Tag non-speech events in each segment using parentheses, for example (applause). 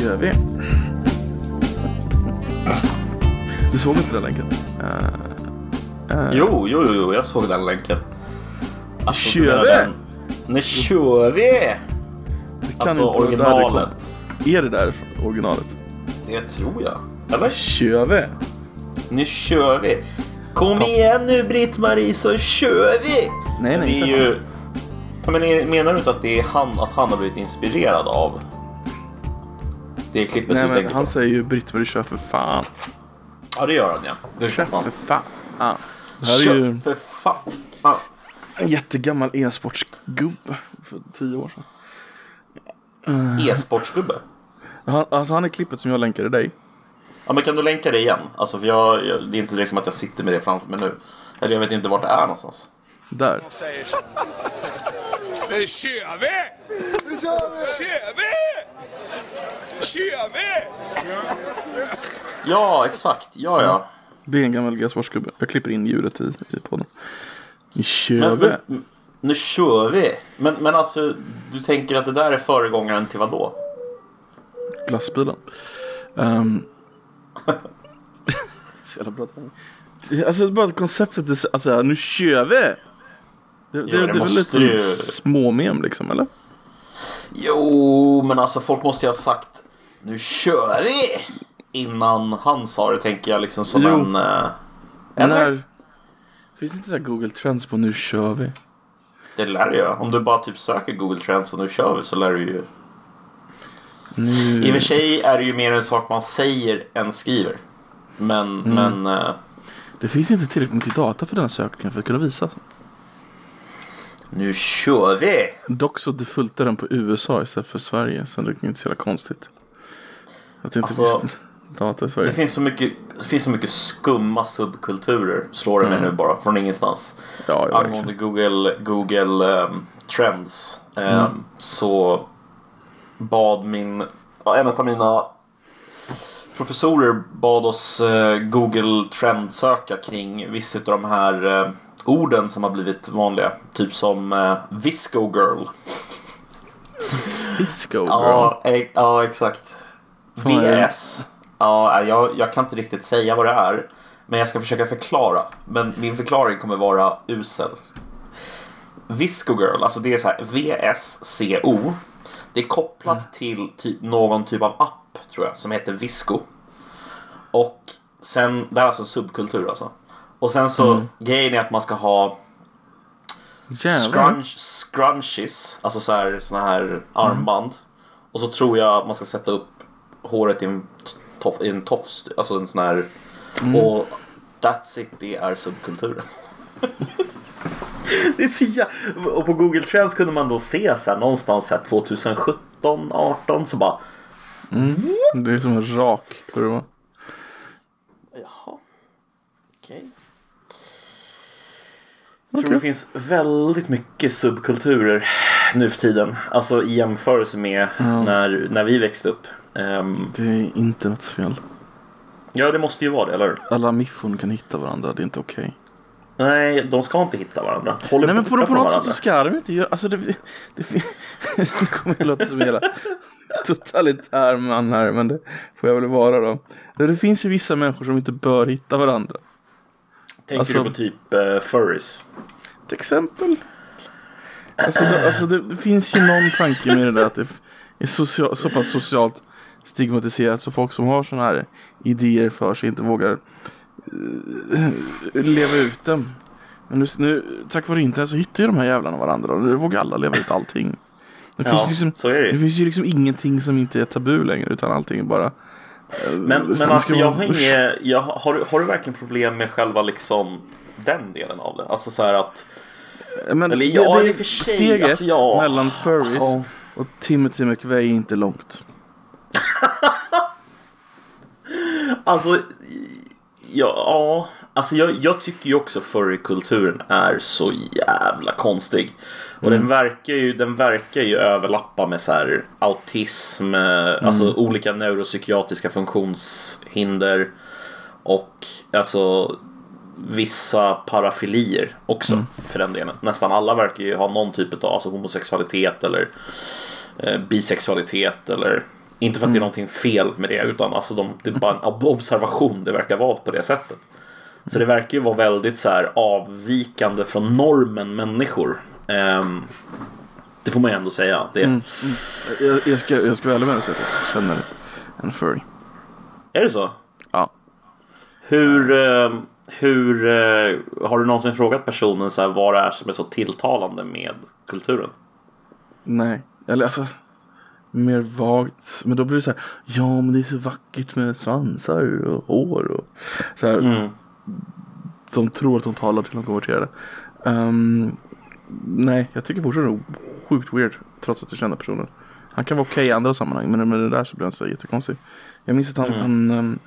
kör vi. Du såg inte den länken? Uh, Jo, jo, jo, jag såg den länken. Alltså, Kör vi? den- Nu kör vi! det kan Alltså det originalet. Är det där originalet? Det tror jag. Eller? Kör vi. Nu kör vi! Kom igen nu Britt-Marie så kör vi! Nej, nej, det är inte ju... Ja, men menar du inte att det är han, att han har blivit inspirerad av det klippet Nej du tänker han på? säger ju Britt-Marie kör för fan. Ja det gör han ja. Det Kör för fan. Ja. Det här är Kör ju för fan. Ja. en jättegammal e-sportsgubbe för tio år sedan. E-sportsgubbe. Han, alltså han är klippet som jag länkade dig. Ja men kan du länka det igen? Alltså för jag, jag, det är inte liksom att jag sitter med det framför mig nu. Eller jag vet inte vart det är någonstans. Där. säger så. Nu (laughs) kör vi! Nu kör vi! Kör vi! Ja exakt, ja ja. Det är en gammal e-sportsgubbe. Jag klipper in ljudet i, i podden. Nu kör vi. men, nu kör vi! Men, men alltså, du tänker att det där är föregångaren till vad då? Glassbilen. Um, (laughs) så jävla bra timing. Alltså bara konceptet, alltså nu kör vi! Det, det, det, det är väl lite ju- småmem liksom eller? Jo, men alltså folk måste ju ha sagt nu kör vi! Innan han sa det tänker jag liksom som Jo. en... eh? När, finns det inte så här Google Trends på nu kör vi? Det lär göra. Om du bara typ söker Google Trends och nu kör vi så lär du ju... Nu, I och för sig är det ju mer en sak man säger än skriver. Men, men... eh, det finns inte tillräckligt mycket data för den sökningen för att kunna visa. Nu kör vi! Dock så defaultar den på USA istället för Sverige så det är inte så jävla konstigt. Att det inte Alltså, data i Det Sverige. finns så mycket, det finns så mycket skumma subkulturer, slår det mig nu bara, från ingenstans. Ja, ja Angående. Google, Google ehm, Trends ehm, så bad min, en av mina professorer bad oss eh, Google Trend söka kring vissa av de här eh, orden som har blivit vanliga. Typ som eh, Visco Girl. Disco girl. Ja, e- ja exakt. VS. Ja, jag, jag kan inte riktigt säga vad det är. Men jag ska försöka förklara. Men min förklaring kommer vara usel. Visco Girl, alltså det är så här VSCO. Det är kopplat Mm. till typ någon typ av app tror jag som heter Visco. Och sen, det är alltså en subkultur alltså. Och sen så Mm. grejen är att man ska ha scrunch, scrunchies, alltså så här, såna här armband. Och så tror jag man ska sätta upp håret i en, toff, i en tofs, alltså en sån här. Och that's it, det är subkulturen. (laughs) det är så jä- Och på Google Trends kunde man då se så här, någonstans så här 2017, 18 så bara Det är som en rak kurva. Jaha. Okej. Jag tror det finns väldigt mycket subkulturer nu för tiden. Alltså i jämförelse med när, när vi växte upp. Ehm, Det är internets fel. ja, det måste ju vara det, eller hur? Alla miffon kan hitta varandra, det är inte okej. Nej, de ska inte hitta varandra. Håll Nej men på, på något sätt så ska de inte göra, alltså det, det, det, (laughs) det kommer att låta som hela totalitär man här, men det får jag väl vara då. Det finns ju vissa människor som inte bör hitta varandra. Tänker alltså- du på typ uh, furries? Till exempel. Alltså, det, alltså det, det finns ju någon tanke med det där att det är social, så pass socialt stigmatiserat så folk som har sådana här idéer för sig inte vågar eh, leva ut dem. Men nu, nu, tack vare internet så hittar ju de här jävlarna varandra och nu vågar alla leva ut allting. Det finns, Ja, liksom, så är det det ju. finns ju liksom ingenting som inte är tabu längre utan allting är bara Men, det men alltså jag har inget, jag, har, du- har du verkligen problem med själva liksom den delen av det? Alltså så här att Men Eller det, ja, det, i och för sig, steget alltså, ja. mellan furries Ja. och Timothy McVeigh är inte långt. (laughs) Alltså, ja, ja alltså jag, jag tycker ju också furrykulturen är så jävla konstig. Och den, verkar ju, den verkar ju överlappa med så här autism, eh, alltså olika neuropsykiatriska funktionshinder och alltså vissa parafilier också för den delen. Nästan alla verkar ju ha någon typ av alltså, homosexualitet eller eh, bisexualitet eller Inte för att det är någonting fel med det utan alltså de, det är bara en ob- observation. Det verkar vara på det sättet. Så det verkar ju vara väldigt så här avvikande från normen människor. Ehm, det får man ju ändå säga. Det, Jag, jag, ska, jag ska vara ärlig med dig att jag känner en furry. Är det så? Ja. Hur, eh, hur eh, har du någonsin frågat personen så här, vad det är som är så tilltalande med kulturen? Nej, eller alltså mer vagt. Men då blir det så här. Ja, men det är så vackert med svansar och hår och så här. Mm. De tror att de talar till de konverterade. Um, nej, jag tycker fortfarande det är sjukt weird. Trots att jag känner personen. Han kan vara okej i andra sammanhang. Men med det där så blir han så jättekonstig. Jag minns att han, Mm. han, ehm,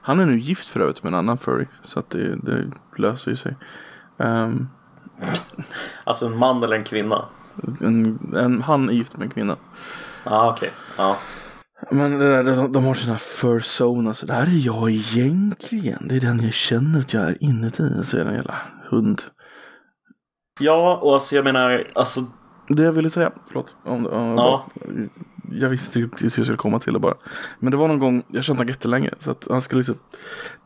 han är nu gift för övrigt med en annan furry. Så att det, det löser ju sig. Ehm, (laughs) Alltså en man eller en kvinna? en, en, han är gift med en kvinna. Ja, ah, okej. Ja. Men det där, de, de har sina fursonas. Det här är jag egentligen. Det är den jag känner att jag är inuti. Så är det en jävla hund. ja, och alltså jag menar, alltså Det jag ville säga, förlåt. Om, om, Ja. Jag visste inte hur jag skulle komma till det bara. Men det var någon gång, jag kände honom jättelänge. Så att han skulle liksom,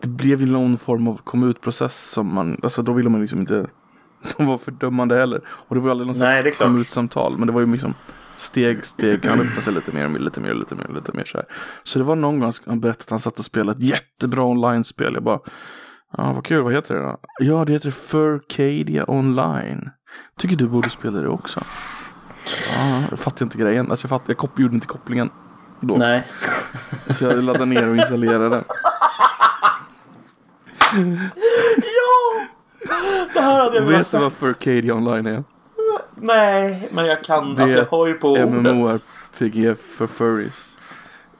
det blev ju någon form av kom ut-process som man, alltså då ville man liksom inte, (laughs) de var fördömande heller. Och det var ju aldrig någon Nej, är slags kom ut-samtal. Men det var ju liksom steg, steg, han öppna sig lite mer, lite mer, lite mer, lite mer så här. Så det var någon gång han berättade att han satt och spelade ett jättebra online-spel. Jag bara, ja vad kul, vad heter det då? Ja, det heter Furcadia online. Tycker du borde spela det också. Ja, jag fattar inte grejen. Alltså jag, fatt, jag gjorde inte kopplingen. Då. nej. Så jag laddade ner och installerade. (laughs) Ja! Det här hade jag velat Vet du vad Furcadia online är? Nej, men jag kan, Det alltså jag hör ju på ordet. MMORPG för furries.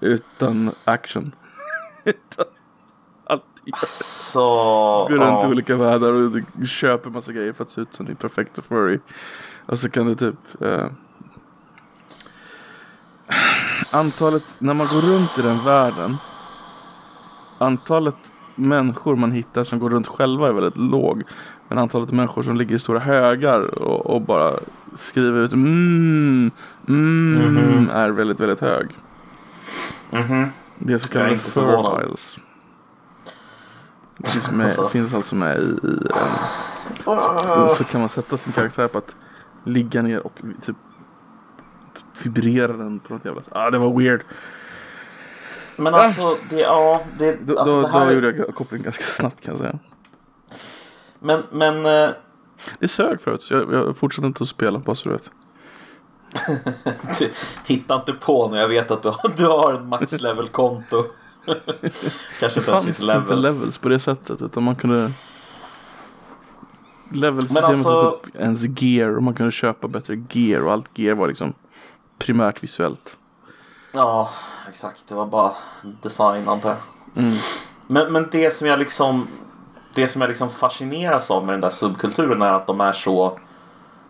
Utan action. (laughs) Utan allting. Så, Går runt i ja. olika världar och köper massa grejer för att se ut som din perfekta furry. Och så kan du typ eh, Antalet, när man går runt i den världen Antalet människor man hittar som går runt själva är väldigt låg. Men antalet människor som ligger i stora högar och, och bara skriver ut mm, mm Mhm. är väldigt, väldigt hög. Mhm. Det är så kallade furbiles. Det finns, med, Alltså. finns alltså med i, i en så kan man sätta sin karaktär på att ligga ner och typ, typ vibrera den på något jävla sätt. Ah, det var weird. Men alltså, det, ja, det, Då, alltså då, det här, då gjorde jag kopplingen ganska snabbt kan jag säga. Men, men, eh, Det sög förut. Jag, jag fortsatte inte att spela bara så du vet. (laughs) hitta inte på när jag vet att du, har- du har en max level konto. (laughs) Kanske Det fanns inte levels. levels på det sättet. Utan man kunde Levelsystemet alltså- var typ ens gear och man kunde köpa bättre gear och allt gear var liksom primärt visuellt. Ja, exakt. Det var bara design antar jag. Mm. Men, men det som jag liksom Det som jag liksom fascineras av med den där subkulturen är att de är så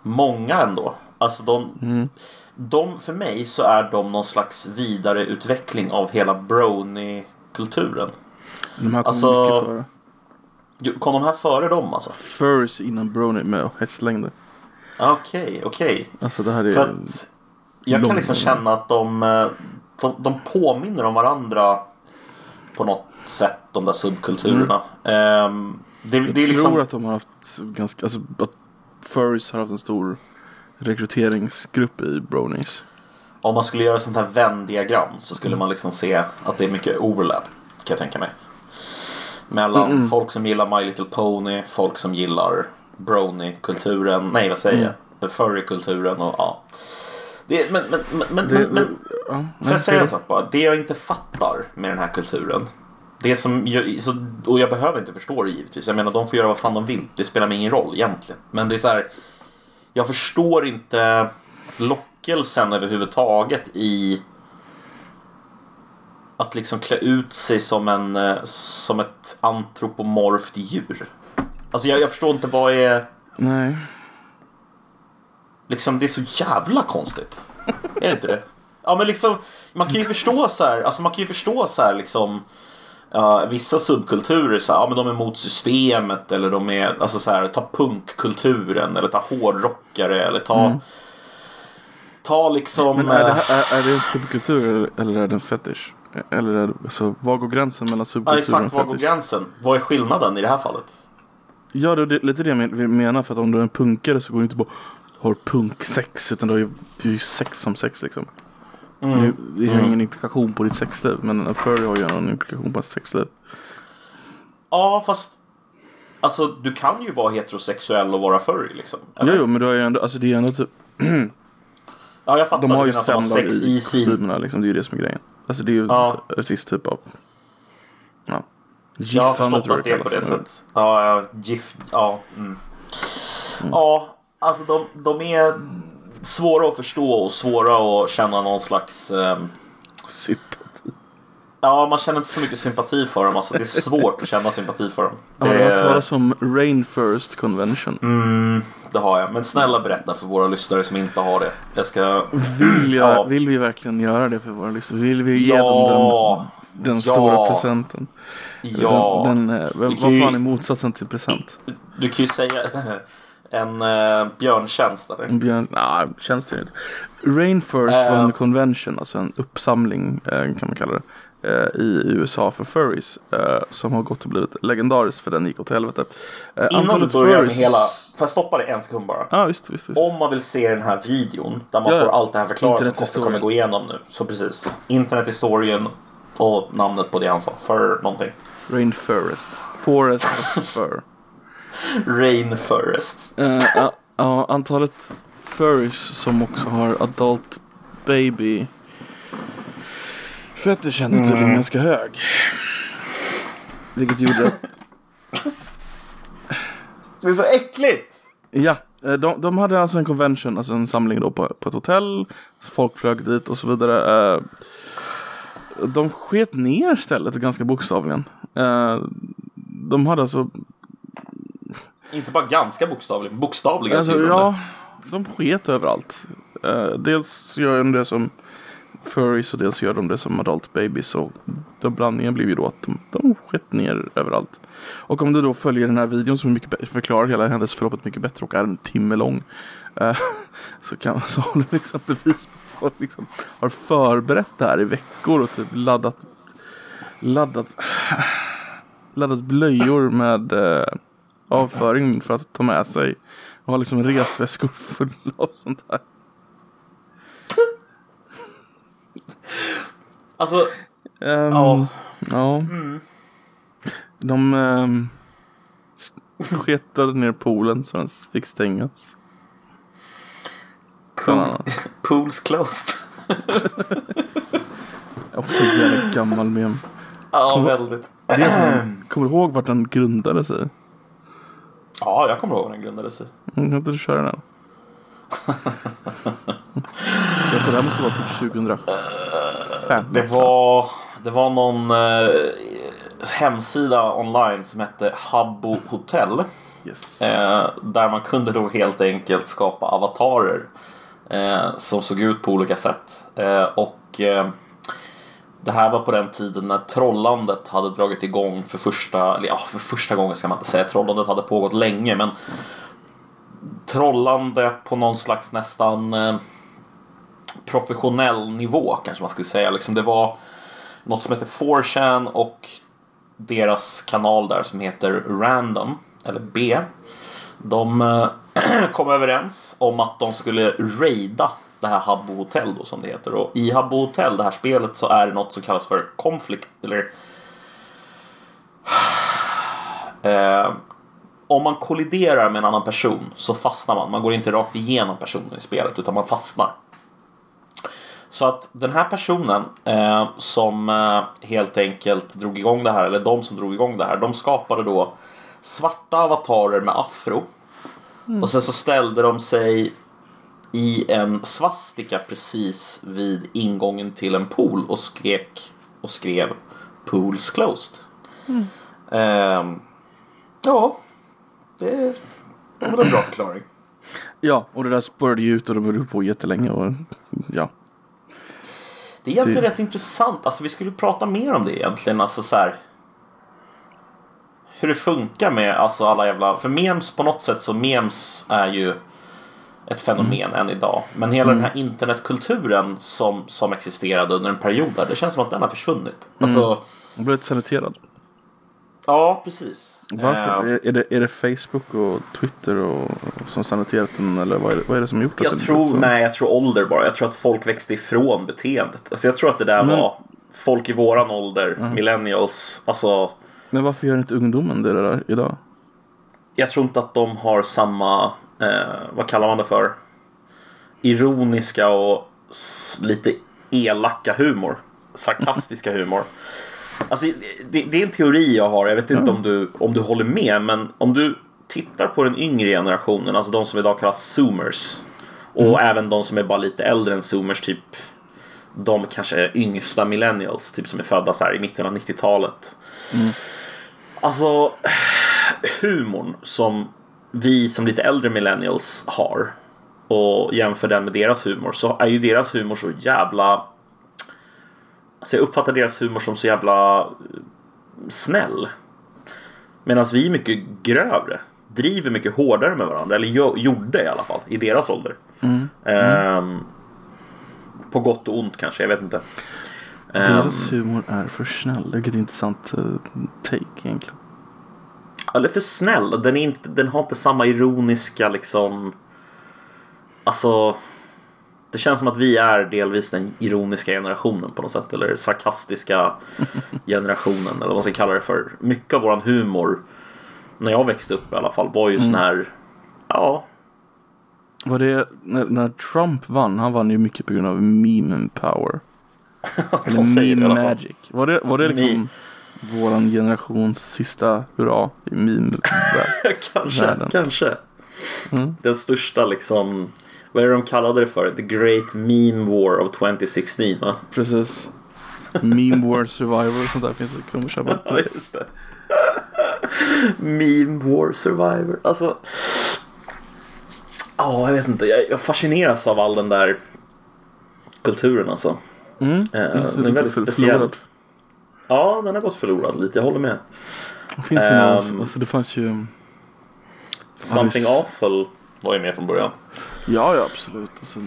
många ändå. Alltså de, Mm. de för mig så är de någon slags vidareutveckling av hela brony-kulturen. De här kom Alltså- mycket före. Kom de här före dem alltså? Furries innan Brony med hästlängder. Okej, okej. Alltså det här är För att jag kan liksom känna att de, eh, de, de påminner om varandra på något sätt, de där subkulturerna. Ehm, det, Jag det är tror liksom... att de har haft ganska, alltså att Furries har haft en stor rekryteringsgrupp i Bronies. Om man skulle göra sånt här Venn-diagram så skulle man liksom se att det är mycket overlap. Kan jag tänka mig. Mellan Mm-mm. folk som gillar My Little Pony, folk som gillar Brony-kulturen. Nej, vad säger jag? Furry-kulturen och ja. Det, men, men, men, Det, men, men ja, Får jag säga det- en sak bara? Det jag inte fattar med den här kulturen. Det som jag, så, och jag behöver inte förstå det givetvis. Jag menar de får göra vad fan de vill. Det spelar mig ingen roll egentligen. Men det är så här. Jag förstår inte lockelsen överhuvudtaget i att liksom klä ut sig som, en, eh, som ett antropomorft djur. Alltså jag, jag förstår inte vad är... Nej. Liksom det är så jävla konstigt. Är det inte det? Ja men liksom man kan ju förstå så här, alltså man kan ju förstå så här liksom ja, vissa subkulturer så här, ja men de är mot systemet eller de är, alltså så här, ta punkkulturen eller ta hårdrockare eller ta Ta liksom... Men är det, eh, här, är, är det en subkultur eller- är det en fetish? Eller är det, alltså, var går gränsen mellan Ja, subkultur och exakt. Var går gränsen? Vad är skillnaden i det här fallet? Ja, det är lite det jag menar. För att om du är en punkare så går du inte bara har punksex. Utan du har ju, du är ju sex som sex liksom. Det, det har ingen implikation på ditt sexliv. Men en furry har ju en implikation på ett sexliv. Ja, fast... Alltså, du kan ju vara heterosexuell och vara furry liksom. Jo, eller? jo, men du har ju ändå, alltså det är ändå typ, Ja, jag fattar. de har ju sex i i kostymerna liksom. Det är ju det som är grejen. Alltså det är ju Ja. ett, ett visst typ av, ja. Jag har förstått att det är på det sättet. Ja, ja, GIF. Ja, mm. ja alltså de, de är svåra att förstå och svåra att känna någon slags... ehm, Sympati. ja, man känner inte så mycket sympati för dem. Alltså, det är svårt att känna sympati för dem. Har du hört talas om Rainforest Convention? mm, det har jag. Men snälla berätta för våra lyssnare som inte har det. Jag ska... Vill, jag, Ja. vill vi verkligen göra det för våra lyssnare? Vill vi ge Ja. dem den, den Ja. stora presenten? Ja. Den, den, eh, vad fan är motsatsen till present? Du kan ju säga (laughs) en uh, björntjänst eller? En björn? Nej, känns det inte. Rainforest Eh. var en convention, alltså en uppsamling eh, kan man kalla det. eh, I USA för furries. eh, Som har gått och blivit legendarisk för den gick åt helvete. Eh, Innan du börjar med furries- hela... Får jag stoppa det en sekund bara? Ja, visst, visst. visst. Om man vill se den här videon där man Ja, får allt det här förklarat som Koffe kommer gå igenom nu. Så precis. Internethistorien och namnet på det han sa. För någonting. Rainforest. Forest fur. Rainforest. Eh, ja, ja, antalet furries som också har adult baby fetishen är tydligen Mm. ganska hög. Vilket gjorde att, Det är så äckligt! ja, eh, de, de hade alltså en convention, alltså en samling då på, på ett hotell. Folk flög dit och så vidare. Eh, De sket ner stället ganska bokstavligen. De hade alltså Inte bara ganska bokstavligen, bokstavligen Alltså, ja, de sket överallt. Eh, dels gör de det som furries och dels gör de det som adult babies. Och den blandningen blir ju då att de, de sket ner överallt. Och om du då följer den här videon som mycket förklarar hela händelseförloppet mycket bättre och är en timme lång. eh, (laughs) så, kan, så har du liksom bevis på att folk liksom har förberett det här i veckor och typ laddat laddat (sighs) laddat blöjor med eh, avföring för att ta med sig. Och har liksom resväskor fulla av sånt här. Alltså, Ehm, Ja. ja. De um, sketade ner poolen så den fick stängas. Annat. pools closed. Också en jävla gammal mem. Ja, väldigt. Det är som, kommer du ihåg vart den grundade sig? Ja, jag kommer ihåg när den grundades. i. Mm, Kan inte du köra den? det här måste vara typ 2005. Det var, det var någon eh, hemsida online som hette Habbo Hotel. Yes. Eh, där man kunde då helt enkelt skapa avatarer eh, som såg ut på olika sätt. Eh, och eh, det här var på den tiden när trollandet hade dragit igång för första, eller ja, för första gången ska man inte säga. Trollandet hade pågått länge men trollande på någon slags nästan eh, professionell nivå kanske man skulle säga. Liksom det var något som heter 4chan och deras kanal där som heter Random, eller B. De eh, (clears throat) kom överens om att de skulle raida det här Habbo Hotel då som det heter. Och i Habbo Hotel, det här spelet, så är det något som kallas för konflikt eller (sighs) eh, om man kolliderar med en annan person så fastnar man. Man går inte rakt igenom personen i spelet utan man fastnar. Så att den här personen eh, som eh, helt enkelt drog igång det här, eller de som drog igång det här, de skapade då svarta avatarer med afro. Och sen så ställde de sig i en svastika precis vid ingången till en pool och skrek och skrev Pools closed. Ehm, ja, det det var en bra förklaring. Ja, och det där spårade ju ut och de höll på jättelänge. Och, ja. Det är egentligen Det- rätt intressant. Alltså vi skulle prata mer om det egentligen. Alltså så här. Hur det funkar med alltså alla jävla... För memes på något sätt så memes är ju... ett fenomen än idag. Men hela den här internetkulturen som, som existerade under en period där, det känns som att den har försvunnit. Alltså, Jag blev lite saniterad. ja precis. Varför? Eh, Är, det, är det Facebook och Twitter och, som saniterat den eller vad är, det, vad är det som gjort att jag tror, nej jag tror ålder bara. Jag tror att folk växte ifrån beteendet. Alltså jag tror att det där Men- var folk i våran ålder, millennials. Alltså, Men varför gör inte ungdomen det där idag? jag tror inte att de har samma, eh, vad kallar man det för? Ironiska och lite elaka humor. Sarkastiska (laughs) humor. Alltså, det, det är en teori jag har, jag vet inte om, du, om du håller med, men om du tittar på den yngre generationen, alltså de som idag kallas zoomers, och även de som är bara lite äldre än zoomers, typ de kanske yngsta millennials, typ som är födda så här i mitten av 90-talet. Alltså, (sighs) humorn som vi som lite äldre millennials har och jämför den med deras humor så är ju deras humor så jävla Alltså jag uppfattar deras humor som så jävla eh, snäll. Medan vi är mycket grövre. Driver mycket hårdare med varandra. Eller gjo- gjorde i alla fall. I deras ålder. Ehm, på gott och ont kanske. Jag vet inte. Deras humor är för snäll. Vilket intressant uh, take egentligen. Eller för snäll. Den, är inte, den har inte samma ironiska liksom... Alltså... Det känns som att vi är delvis den ironiska generationen på något sätt. Eller sarkastiska (laughs) generationen. Eller vad man ska kalla det för. Mycket av våran humor. När jag växte upp i alla fall. Var ju sån här... Ja. Var det när, när Trump vann? Han vann ju mycket på grund av meme power. (laughs) Eller de meme magic. Var det, var det liksom våran generations sista hurra i meme (laughs) kanske. Världen. Kanske. Mm. Den största liksom... Vad är det de kallade det för? The Great Meme War of 2016 va? Precis. Meme War Survivor och sånt där finns det. Man köpa (laughs) Ja, just det. Meme War Survivor. Alltså. Ja, jag vet inte. Jag, jag fascineras av all den där kulturen alltså. Mm. Det är den är väldigt speciell. förlorad. Ja, den har gått förlorad lite. Jag håller med. Det finns ju Ehm, någon, alltså det fanns ju... Something Alice. Awful var ju med från början. Ja, ja absolut. Alltså,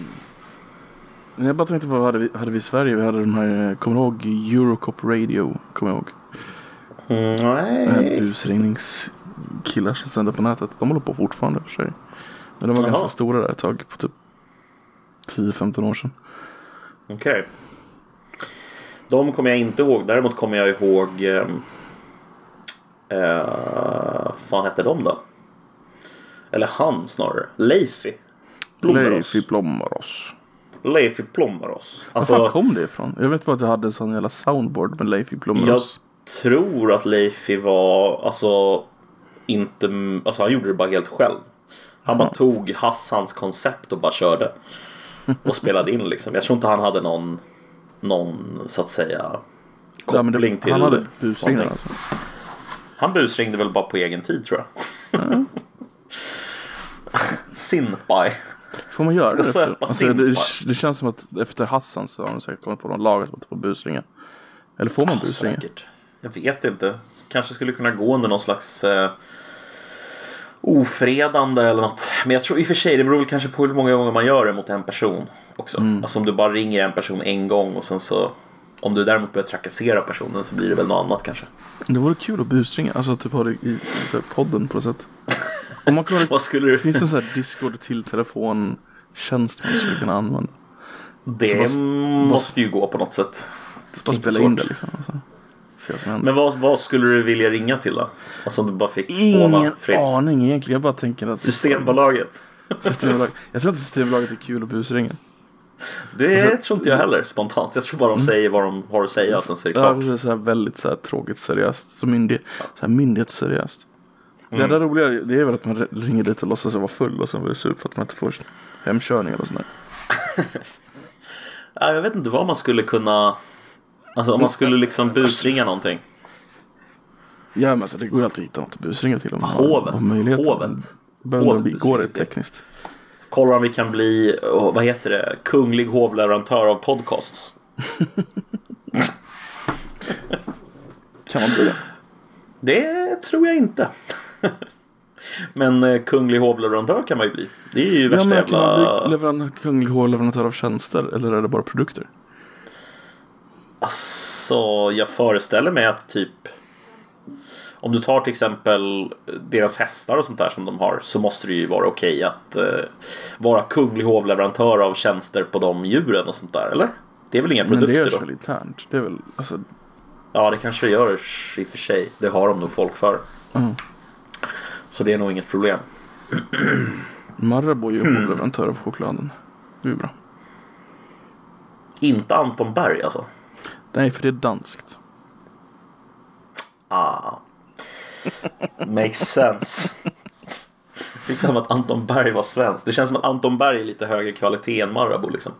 jag bara tänkte på vad hade vi, hade vi i Sverige? Vi hade de här, kommer du ihåg Eurocop Radio? Kommer jag ihåg? Nej. busringningskillar som sänder på nätet. De håller på fortfarande för sig. Men de var Jaha. ganska stora där ett tag på typ 10-15 år sedan. Okej. De kommer jag inte ihåg. Däremot kommer jag ihåg... ehm, Eh, fan hette de då? Eller han snarare. Leify. Blommeros. Leify Blommeros. Leify Plommeros. Var fan Alltså, kom det ifrån? Jag vet bara att jag hade en sån jävla soundboard med Leify jag Blommeros. tror att Leify var... Alltså, inte... Alltså han gjorde det bara helt själv. Han bara tog Hassans koncept och bara körde. Och spelade in liksom. Jag tror inte han hade någon... Någon, så att säga... Ja, Koppling det, till... han hade busringar alltså. Han busringde väl bara på egen tid tror jag. Synthby. (laughs) Får man göra Ska det? Söpa Alltså, det, det känns som att efter Hassan så har de säkert kommit på någon lag att får busringa. Eller får man busringa? Säkert. Jag vet inte. Kanske skulle kunna gå under någon slags eh, ofredande eller något. Men jag tror i och för sig det beror väl kanske på hur många gånger man gör det mot en person också. Mm. Alltså om du bara ringer en person en gång och sen så om du däremot börjar trakassera personen så blir det väl något annat kanske. Det vore kul att busringa. Alltså typ ha det i, i podden på något sätt. Om man kunde, (laughs) Vad skulle det du... finns en sån här Discord till telefontjänst man skulle kunna använda. Det Så måste ju gå på något sätt. Bara Inte spela in det liksom. Alltså. Se vad som händer. Men vad, vad skulle du vilja ringa till då? Alltså om du bara fick spåna Ingen fritt. aning egentligen. Jag bara tänker att Systembolaget. Systembolag. Jag tror inte Systembolaget är kul att busringa. Det Alltså- tror inte jag heller spontant. Jag tror bara de säger vad de har att säga sen så är det Ja, klart. precis. Så här väldigt så här tråkigt seriöst. Så, myndig, så här myndighetsseriöst. Det Mm. enda roliga det är väl att man ringer dit och låtsas vara full och sen blir det sur för att man inte får hemkörning eller sånt där. (laughs) Ja, jag vet inte vad man skulle kunna... Alltså om man skulle liksom busringa någonting. Ja men alltså det går ju alltid att hitta något att busringa till om Hovet. möjligheten. Hovet. Hovet går det tekniskt? Kolla om vi kan bli, oh, vad heter det, kunglig hovleverantör av podcasts. (laughs) Kan man bli det? Det tror jag inte. (laughs) Men eh, kunglig hovleverantör kan man ju bli. Det är ju Ja, värsta men kan man jävla... bli leveran- kunglig hovleverantör av tjänster eller är det bara produkter? Alltså, jag föreställer mig att typ om du tar till exempel deras hästar och sånt där som de har så måste det ju vara okej att eh, vara kunglig hovleverantör av tjänster på de djuren och sånt där, eller? Det är väl inga Men det produkter görs då? väl internt? Det är väl, alltså, Ja, det kanske görs i och för sig. Det har de nog folk för. Mm. Så det är nog inget problem. Marabou är ju Hmm. hovleverantör av chokladen. Det är ju bra. Inte Anton Berg alltså. Nej, för det är danskt. Ah. Makes sense. Fick för att Anton Berg var svensk. Det känns som att Anton Berg är lite högre kvalitet än Marabou liksom.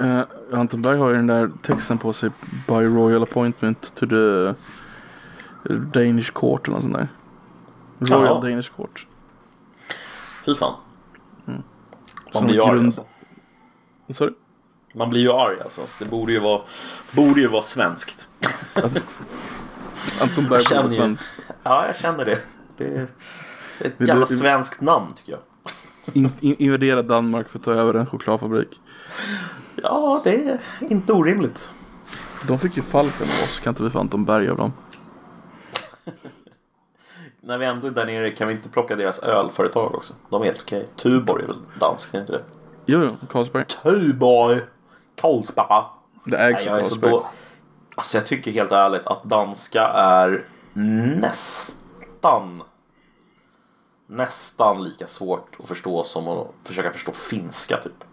Uh, Anton Berg har ju den där texten på sig By royal appointment to the Danish court eller något sånt där. Royal Jaha. Danish court. Fy fan. Man Som grund- alltså. Sorry? Man blir ju arg alltså. Det borde ju vara, borde ju vara svenskt. Anton Berg känner på ju- svenskt. Ja, jag känner det. Det är ett Vill jävla du- svenskt namn tycker jag. In, in, invadera Danmark för att ta över en chokladfabrik. Ja, det är inte orimligt. De fick ju Falken av oss. Kan inte vi få Anton Berg av dem? När vi ändå är där nere kan vi inte plocka deras ölföretag också? De är helt okej. Tuborg är väl danskt, är inte det? Jo, jo, Carlsberg. Tuborg! Carlsberg! Det ägs av Carlsberg. Alltså jag tycker helt ärligt att danska är nästan nästan lika svårt att förstå som att försöka förstå finska typ.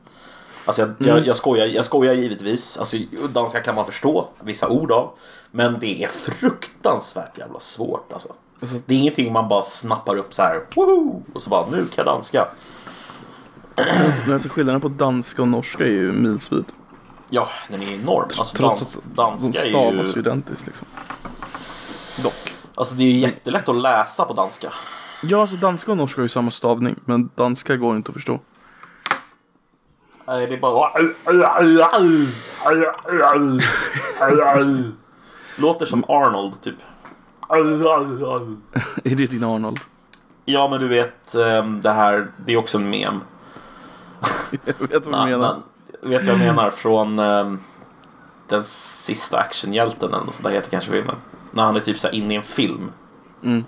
Alltså jag, jag, jag, skojar, jag skojar givetvis. Alltså, danska kan man förstå vissa ord av. Men det är fruktansvärt jävla svårt alltså. Alltså- Det är ingenting man bara snappar upp så här. Woho! Och så bara nu kan jag danska. Men alltså skillnaden på danska och norska är ju milsvid. Ja, den är enorm. Alltså Trots dans, att de danska är stavas ju identiskt liksom. Dock. Alltså det är ju jättelätt att läsa på danska. Ja, alltså danska och norska har ju samma stavning. Men danska går inte att förstå. Nej, det är bara... Låter som Arnold typ. (laughs) Är det din Arnold? Ja, men du vet ehm, det här. Det är också en mem. (laughs) Jag vet vad du menar. Vet vad jag menar? Från ehm, den sista actionhjälten eller något sånt där heter kanske filmen. När han är typ så här inne i en film. Mm.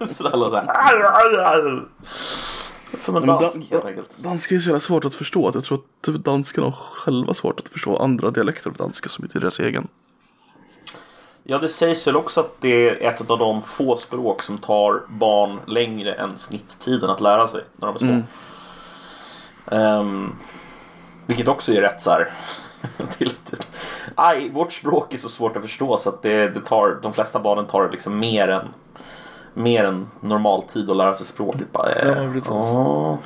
(laughs) Sådär det. Som en dansk dan- helt enkelt. Danska är så jävla svårt att förstå. Att jag tror att typ danskarna har själva svårt att förstå andra dialekter av danska som inte är deras egen. Ja, det sägs väl också att det är ett av de få språk som tar barn längre än snitttiden att lära sig när de är små. Mm. Ehm, vilket också är rätt så här. (laughs) aj, vårt språk är så svårt att förstå så att det, det tar, de flesta barnen tar liksom mer än mer än normal tid att lära sig språket. Bara, eh, Ja, precis. åh.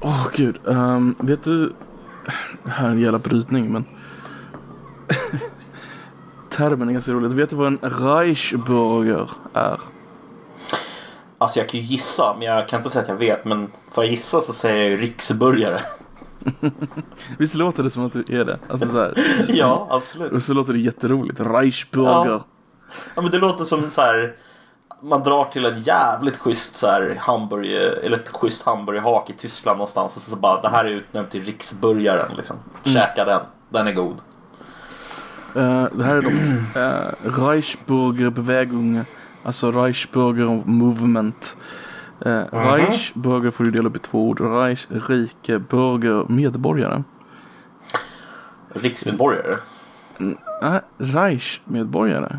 Åh gud. Ehm, vet du. Det här är en jävla brytning men. (laughs) Termen är ganska rolig. Vet du vad en Reichsbürger är? Alltså jag kan ju gissa, men jag kan inte säga att jag vet. Men för att gissa så säger jag ju riksburgare. (laughs) Visst låter det som att du är det? Alltså så här. (laughs) ja, absolut. Och så låter det jätteroligt. Reichsbürger. Ja. Ja men det låter som så här. Man drar till en jävligt schysst så här hamburger, eller ett schysst hamburgerhak i Tyskland någonstans och så bara det här är utnämnt till riksburgaren liksom. Käka den, den är god. Eh, det här är dock uh, Reichsbürgerbewegung. Alltså Reichsbürger Movement. Uh, Reichsbürger får du dela upp i två ord. Reich, rike, bürger, medborgare. Riksmedborgare. Nej, Reich-medborgare.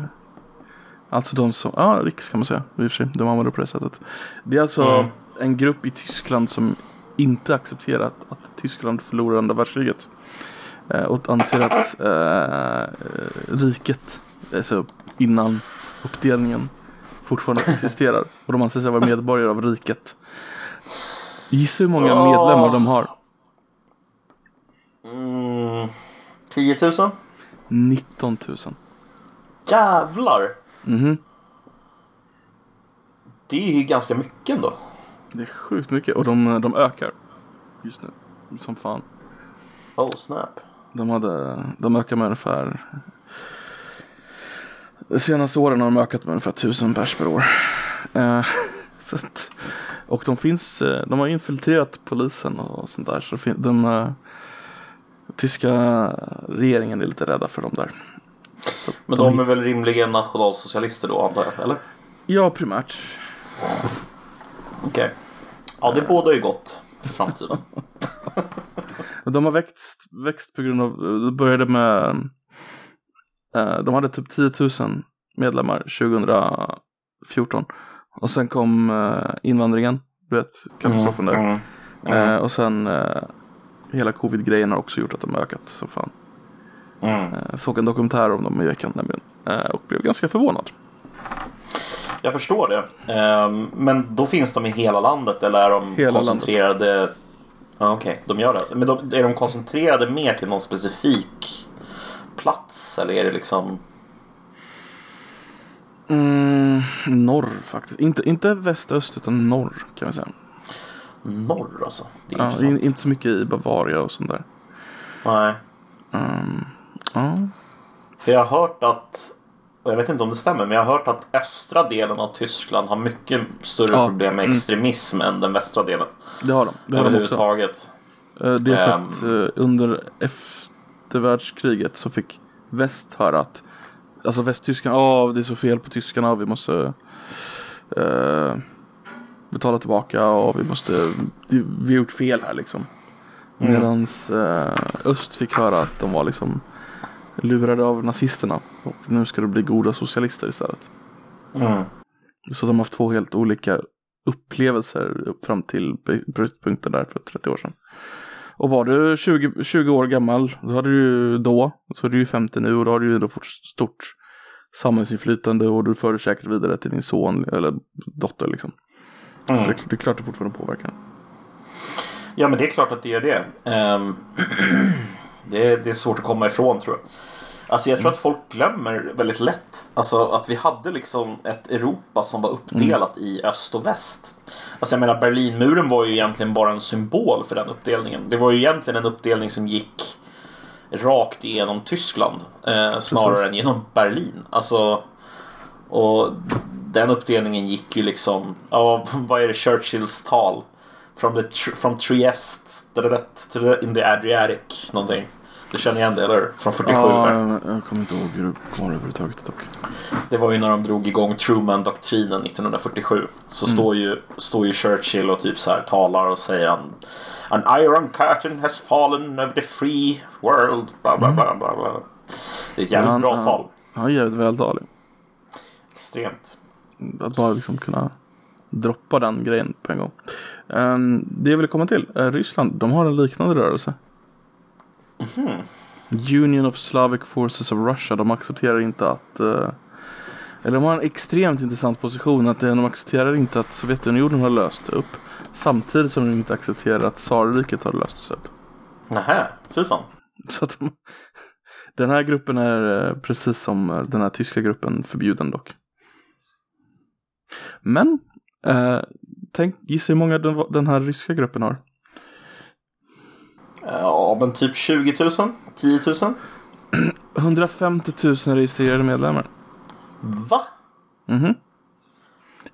Alltså de som, ja riks kan man säga. I och för sig, de använder det på det sättet. Det är alltså Mm. en grupp i Tyskland som inte accepterat att Tyskland förlorade andra världskriget. Eh, och anser att eh, riket, alltså innan uppdelningen, fortfarande existerar. Och de anser sig vara medborgare av riket. Gissa hur många medlemmar de har? Mm, 10 000? 19 000. Jävlar! Mhm. Det är ju ganska mycket ändå. Det är sjukt mycket och de, de ökar just nu. Som fan. Oh snap. De, hade, de ökar med ungefär De senaste åren har de ökat med ungefär 1000 pers per år. Eh, (laughs) så att, och de finns, eh, de har infiltrerat polisen och sånt där. Så fin- de eh, tyska regeringen är lite rädda för dem där. Så Men de är väl rimligen nationalsocialister då antar jag? Eller? Ja, primärt. Okej. Ja, det bådar ju gott för framtiden. (laughs) De har växt, växt på grund av, det började med, de hade typ 10 000 medlemmar 2014. Och sen kom eh, invandringen, du vet, katastrofen där. Mm. Eh, och sen eh, hela covid-grejen har också gjort att de har ökat så fan. Mm. Eh, såg en dokumentär om dem i veckan nämligen. Eh, och blev ganska förvånad. Jag förstår det. Ehm, men då finns de i hela landet eller är de Hela koncentrerade? Ja, Okej, de gör det. Men de, är de koncentrerade mer till någon specifik plats eller är det liksom? Mm, norr faktiskt. Inte, inte väst-öst utan norr kan man säga. Norr alltså. Det är Ja, intressant. in, inte så mycket i Bavaria och sånt där. Nej. Mm, ja. För jag har hört att, och jag vet inte om det stämmer, men jag har hört att östra delen av Tyskland har mycket större Ja, problem med mm. extremism än den västra delen. Det har de. Det har de också. Överhuvudtaget. Eh, Det är för Ehm. att eh, under eftervärldskriget så fick väst höra att Alltså västtyskarna, ja det är så fel på tyskarna vi måste eh, betala tillbaka och vi måste, vi, har gjort fel här liksom. Mm. Medans eh, öst fick höra att de var liksom lurade av nazisterna och nu ska det bli goda socialister istället. Mm. Så de har haft två helt olika upplevelser upp fram till brytpunkten där för 30 år sedan. Och var du 20, 20 år gammal, då hade du ju då, så är du ju 50 nu och då har du ju ändå fått stort samhällsinflytande och du för det säkert vidare till din son eller dotter liksom. Så Mm. det, det är klart det fortfarande påverkar. Ja men det är klart att det gör det. Ehm, (clears throat) det, är, det är svårt att komma ifrån tror jag. Alltså jag tror att folk glömmer väldigt lätt. Alltså att vi hade liksom ett Europa som var uppdelat i öst och väst. Alltså jag menar Berlinmuren var ju egentligen bara en symbol för den uppdelningen. Det var ju egentligen en uppdelning som gick rakt igenom Tyskland. Eh, snarare Precis. än genom Berlin. Alltså och den uppdelningen gick ju liksom, ja (laughs) vad är det Churchills tal? From, the, from Trieste to the, in the Adriatic någonting. Du känner igen det eller? Från 47. Ja, jag, jag kommer inte ihåg hur det var överhuvudtaget dock. Det var ju när de drog igång Truman-doktrinen 1947. Så står, ju, står ju Churchill och typ så här talar och säger han An iron curtain has fallen over the free world. Bla, bla, bla, bla, bla. Det är ett jävligt Ja, bra ja. tal. Han är jävligt vältalig. Extremt. Att bara liksom kunna droppa den grejen på en gång. Um, det jag vill komma till, Ryssland, de har en liknande rörelse. Union of Slavic Forces of Russia, de accepterar inte att uh, eller de har en extremt intressant position att de accepterar inte att Sovjetunionen har löst upp samtidigt som de inte accepterar att tsarriket har lösts upp. Nähä, fy fan. Så att de, den här gruppen är eh, precis som eh, den här tyska gruppen förbjuden dock. Men, eh, tänk, gissa hur många den, den här ryska gruppen har. Ja, men typ 20 000? 10 000? 150 000 registrerade medlemmar. Va? Mhm.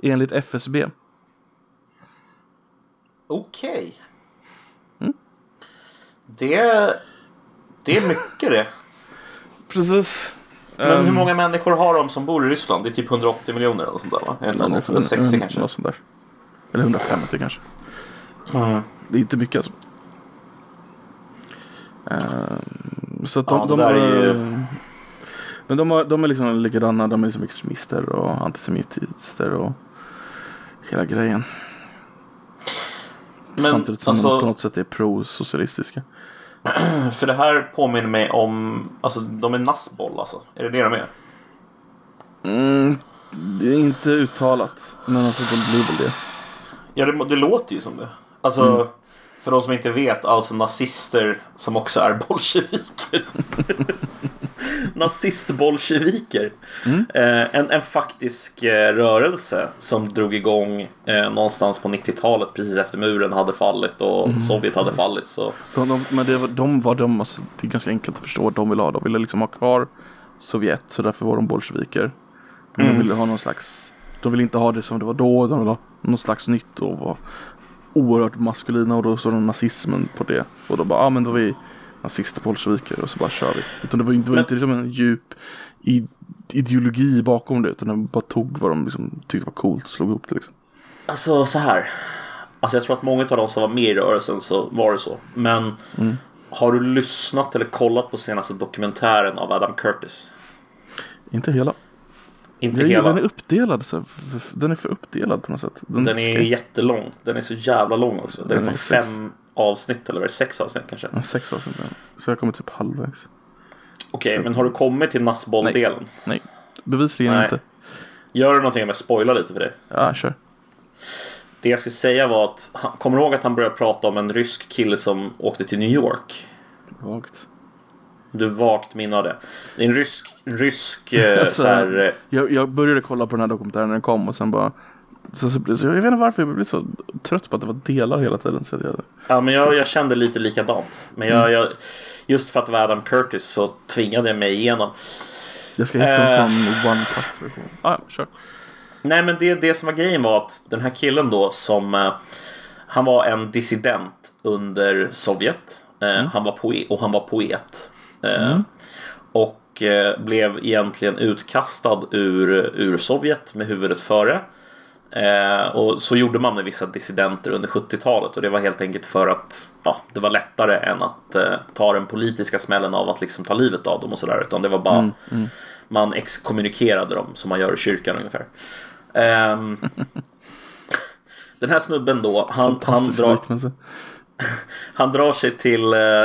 Enligt FSB. Okej. Mm. Det, det är mycket det. Precis. Men Ehm, hur många människor har de som bor i Ryssland? Det är typ 180 miljoner eller sånt där va? Är det inte Ja, så? Eller 60 mm, kanske? Något sånt där. Eller 150 kanske. Mm. Det är inte mycket alltså. Ehm, så att de, Ja, de, där är ju- Men de, har, de är liksom likadana. De är liksom extremister och antisemitister och hela grejen. Men Samtidigt som de alltså, på något sätt är pro-socialistiska. (clears throat) för det här påminner mig om, alltså de är nassboll alltså. Är det det de är? Mm, det är inte uttalat. Men alltså de blir väl det. Ja, det, det låter ju som det. Alltså, för de som inte vet, alltså nazister som också är bolsjeviker. (laughs) Nazist-bolsjeviker. Eh, en, en faktisk eh, rörelse som drog igång eh, någonstans på 90-talet precis efter muren hade fallit och Sovjet hade fallit. Så. De, de, men det var, de var de, alltså, det är ganska enkelt att förstå vad de vill ha. De ville liksom ha kvar Sovjet så därför var de bolsjeviker. Men Mm. de ville ha någon slags, de ville inte ha det som det var då de ville ha någon slags nytt och oerhört maskulina och då såg de nazismen på det. Och då bara, ja ah, men då är vi nazister bolsjeviker och så bara kör vi. Utan det var, det var Men- inte liksom en djup ideologi bakom det utan de bara tog vad de liksom tyckte var coolt och slog ihop det liksom. Alltså så här. Alltså jag tror att många av de som var med i rörelsen så var det så. Men Mm. har du lyssnat eller kollat på senaste dokumentären av Adam Curtis? Inte hela. Inte Den, hela. den är uppdelad så Den är för uppdelad på något sätt. Den är ska- jättelång. Den är så jävla lång också. Den är Den är sex. fem avsnitt eller är? Sex avsnitt kanske. Ja, sex avsnitt. Så jag kommer typ halvvägs. Okej, men har du kommit till nassbolldelen? Nej, bevisligen Nej. inte. Gör du någonting om jag spoilar lite för dig? Ja, kör. Det jag skulle säga var att, kommer du ihåg att han började prata om en rysk kille som åkte till New York? Vagt. Du vagt minne av det. Det är en rysk, rysk eh, (laughs) Alltså, så här, eh, Jag, jag började kolla på den här dokumentären när den kom och sen bara så, så, så, jag vet inte varför jag blev så trött på att det var delar hela tiden. Så jag, Ja, men jag, jag kände lite likadant. Men jag, Mm. jag, just för att det var Adam Curtis så tvingade jag mig igenom. jag ska hitta en Eh. sån one cut version. Ah, ja, kör. Nej, men det, det som var grejen var att den här killen då som han var en dissident under Sovjet. Eh, han var poet, och han var poet. Eh, Och eh, blev egentligen utkastad ur, ur Sovjet med huvudet före. Eh, och så gjorde man med vissa dissidenter under 70-talet och det var helt enkelt för att ja, det var lättare än att eh, ta den politiska smällen av att liksom ta livet av dem och sådär. Utan det var bara man exkommunikerade dem som man gör i kyrkan ungefär. Ehm, den här snubben då, han, han, drar, (laughs) han drar sig till eh,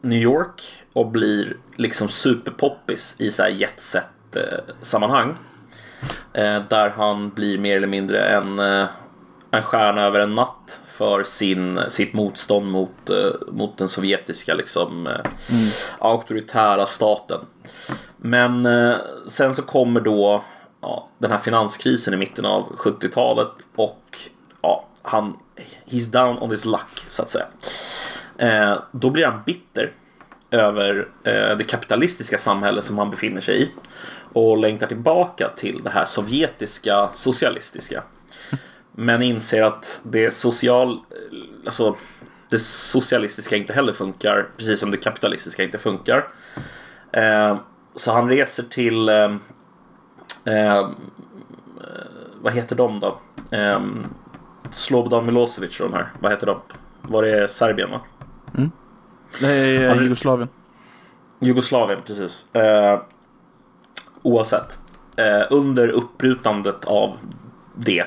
New York och blir liksom superpoppis i så här jetset eh, sammanhang. Eh, där han blir mer eller mindre en, eh, en stjärna över en natt för sin, sitt motstånd mot, mot den sovjetiska liksom, eh, auktoritära staten. Men sen så kommer då ja, den här finanskrisen i mitten av 70-talet och ja, han he's down on his luck så att säga. Då blir han bitter över eh, det kapitalistiska samhälle som han befinner sig i och längtar tillbaka till det här sovjetiska socialistiska. Men inser att det social, eh, alltså det socialistiska inte heller funkar, precis som det kapitalistiska inte funkar. Eh, så han reser till eh, eh, vad heter de då? Eh, Slobodan Milosevic och de här. Vad heter de? Var det Serbien va? Mm. Nej, Har du- Jugoslavien. Jugoslavien, precis. Eh, oavsett. Eh, under uppbrutandet av det.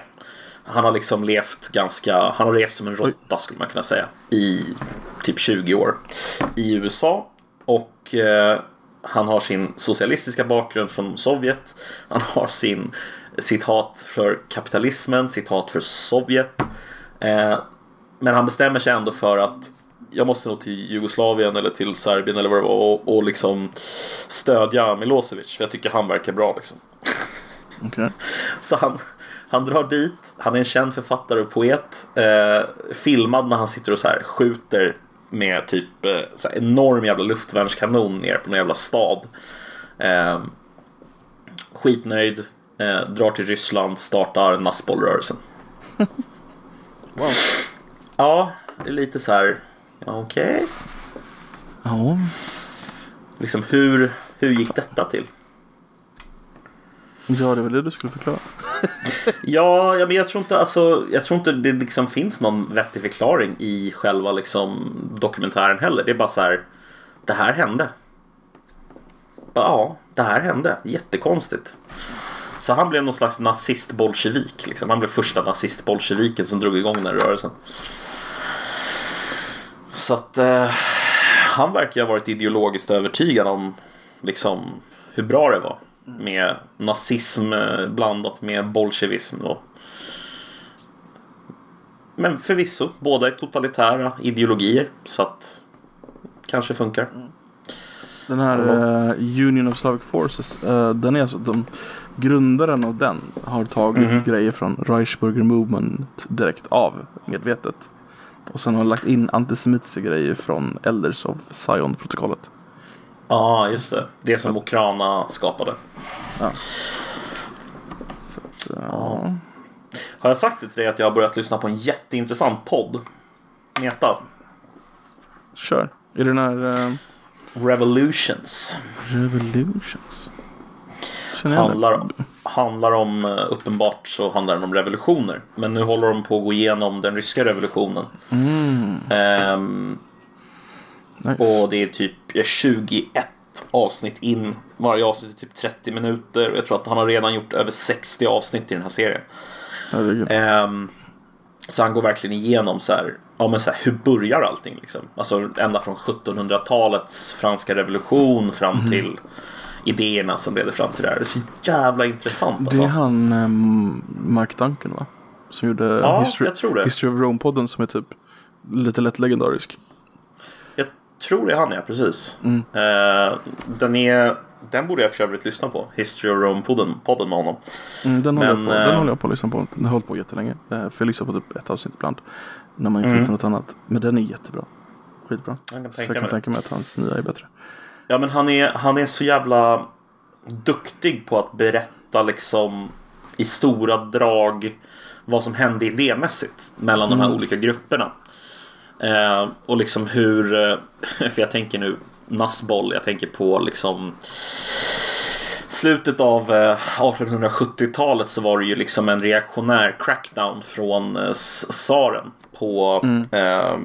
Han har liksom levt ganska, han har levt som en råtta skulle man kunna säga. I typ 20 år. I USA. Och eh, han har sin socialistiska bakgrund från Sovjet. Han har sin, sitt hat för kapitalismen, sitt hat för Sovjet. Eh, men han bestämmer sig ändå för att jag måste nog till Jugoslavien eller till Serbien eller vad det var och, och liksom stödja Milosevic för jag tycker han verkar bra liksom. (laughs) Okej. Så han, han drar dit, han är en känd författare och poet. Eh, filmad när han sitter och så här skjuter med typ eh, så enorm jävla luftvärnskanon ner på någon jävla stad. Eh, skitnöjd, eh, drar till Ryssland, startar nassbollrörelsen. (laughs) Wow. Ja, det är lite så här, okej. Ja. Liksom hur, hur gick detta till? ja, det var det du skulle förklara. (laughs) Ja, ja men jag tror inte, alltså, jag tror inte det liksom finns någon vettig förklaring i själva liksom, dokumentären heller. Det är bara så här, det här hände. Bara, Ja, det här hände. Jättekonstigt. Så han blev någon slags nazist-bolsjevik. Liksom. Han blev första nazist-bolsjeviken som drog igång den här rörelsen. Så att eh, han verkar ha varit ideologiskt övertygad om liksom, hur bra det var. Med nazism eh, blandat med bolsjevism. Då. Men förvisso, båda är totalitära ideologier. Så att kanske funkar. Den här eh, Union of Slavic Forces, eh, den är alltså, de, grundaren av den har tagit Mhm. grejer från Reichsburger Movement direkt av, medvetet. Och sen har lagt in antisemitiska grejer från Elders of Zion-protokollet. Ja, just det. Det som Okrana skapade. Så, ja. Har jag sagt det till dig att jag har börjat lyssna på en jätteintressant podd? Meta. Kör. Är det den här eh, Revolutions. Revolutions? Handlar, handlar om, eh, uppenbart så handlar den om revolutioner. Men nu håller de på att gå igenom den ryska revolutionen. Ehm, Nice. och det är typ 21 avsnitt in. Varje avsnitt är typ 30 minuter. Och jag tror att han har redan gjort över 60 avsnitt i den här serien. Ehm, så han går verkligen igenom så här, ja men så här, hur börjar allting liksom? Alltså ända från 1700-talets franska revolution fram Mhm. till idéerna som leder fram till det här. Det är så jävla intressant Det alltså. är han um, Mark Duncan va? Som gjorde Ja, History, jag tror det. History of Rome-podden som är typ lite lätt legendarisk. Jag tror det är han ja, precis. Mm. Eh, den, är, den borde jag för övrigt lyssna på. History of Rome-podden podden med honom. Mm, den, håller Men, jag på, den eh, håller jag på att lyssna på. Den har hållit på jättelänge. Eh, För jag lyssnar på typ ett avsnitt ibland. När man inte Mm. hittar något annat. Men den är jättebra. Skitbra. Jag kan Så tänka jag kan mig det. tänka mig att hans nya är bättre. Ja men han är, han är så jävla duktig på att berätta liksom i stora drag vad som hände idémässigt mellan de här olika grupperna. Eh, och liksom hur, eh, (laughs) för jag tänker nu Nassboll, jag tänker på liksom slutet av eh, 1870-talet så var det ju liksom en reaktionär crackdown från eh, tsaren på eh, eh,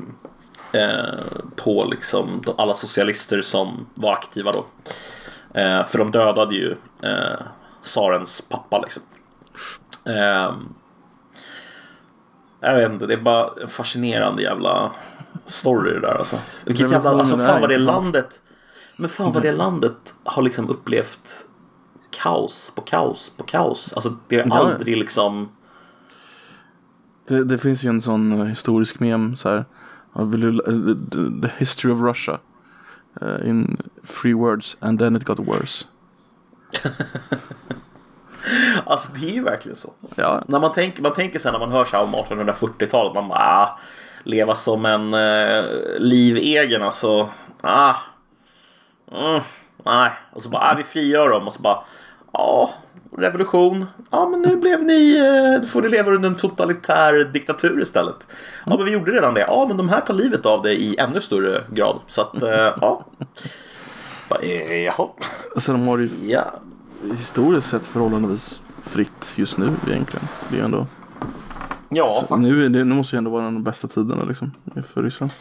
på liksom alla socialister som var aktiva då. Eh, för de dödade ju eh, tsarens pappa liksom. Eh, jag vet inte, det är bara en fascinerande jävla story det där alltså. Vilket jävla, alltså är fan vad det landet Men fan vad det landet har liksom upplevt kaos på kaos på kaos. Alltså det ja. aldrig liksom Det, det finns ju en sån eh, historisk mem så här. Vill du, eh, the history of Russia. eh, in three words and then it got worse. (laughs) Alltså det är ju verkligen så. Ja, När man tänker, man tänker sen när man hör så här om 1840-talet, man bara ah, leva som en eh, livegen alltså. Ah, mm, nej. Och så bara ah, vi frigör dem och så bara ja, revolution. Ja, men nu blev ni, eh, får ni leva under en totalitär diktatur istället. Ja, men vi gjorde redan det. Ja, men de här tar livet av det i ännu större grad. Så att, eh, ja. Jaha. alltså de har ju Ja. historiskt sett förhållandevis fritt just nu egentligen. Det är ändå, Ja, så faktiskt. nu, är det, nu måste ju ändå vara de bästa tiderna liksom för Ryssland.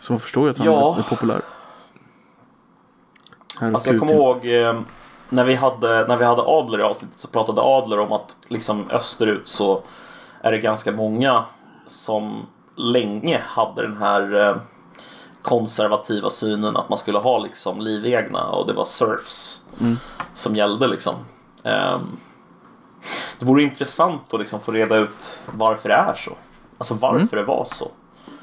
Så man förstår ju att han Ja. är populär. Här Alltså jag kommer ihåg eh, när, vi hade, när vi hade Adler i avsnittet så pratade Adler om att liksom österut så är det ganska många som länge hade den här eh, konservativa synen att man skulle ha liksom livegna och det var serfs som gällde liksom. Ehm, det vore intressant att liksom få reda ut varför det är så. Alltså varför det var så.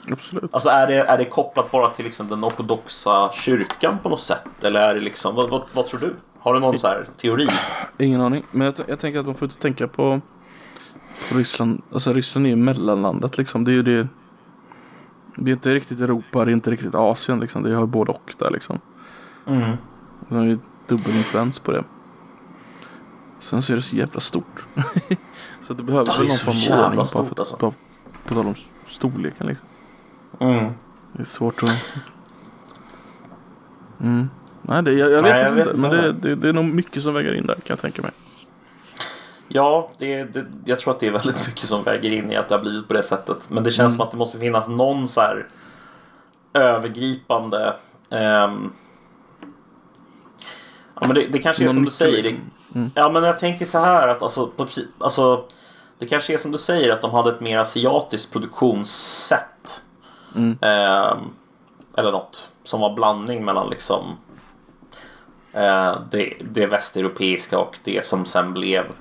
Absolut. Alltså är det, är det kopplat bara till liksom den ortodoxa kyrkan på något sätt? Eller är det liksom, vad, vad, vad tror du? Har du någon så här teori? (clears throat) Ingen aning. Men jag, jag tänker att man får inte tänka på, på Ryssland. Alltså Ryssland är ju mellanlandet liksom. Det är ju det. Det är inte riktigt Europa, det är inte riktigt Asien liksom. Det har ju både och där liksom. Mm. Det har ju dubbelinfluens på det. Sen så är det så jävla stort. (laughs) så att det behöver väl någon form av ordning. För, alltså. bara på tal om storleken liksom. Mm. Det är svårt att... Mm. Nej, det, jag, jag vet Nej, jag vet inte. Men det, det, det är nog mycket som väger in där kan jag tänka mig. Ja, det, det, jag tror att det är väldigt (laughs) mycket som väger in i att det har blivit på det sättet. Men det känns Mm. som att det måste finnas någon så här övergripande ehm, Ja men det, kanske är Någon som du säger. liksom. Det, ja men jag tänker så här att alltså, på, precis- alltså Det kanske är som du säger att de hade ett mer asiatiskt produktionssätt. Mm. Ehm, eller något som var blandning mellan liksom eh, det, det västeuropeiska och det som sen blev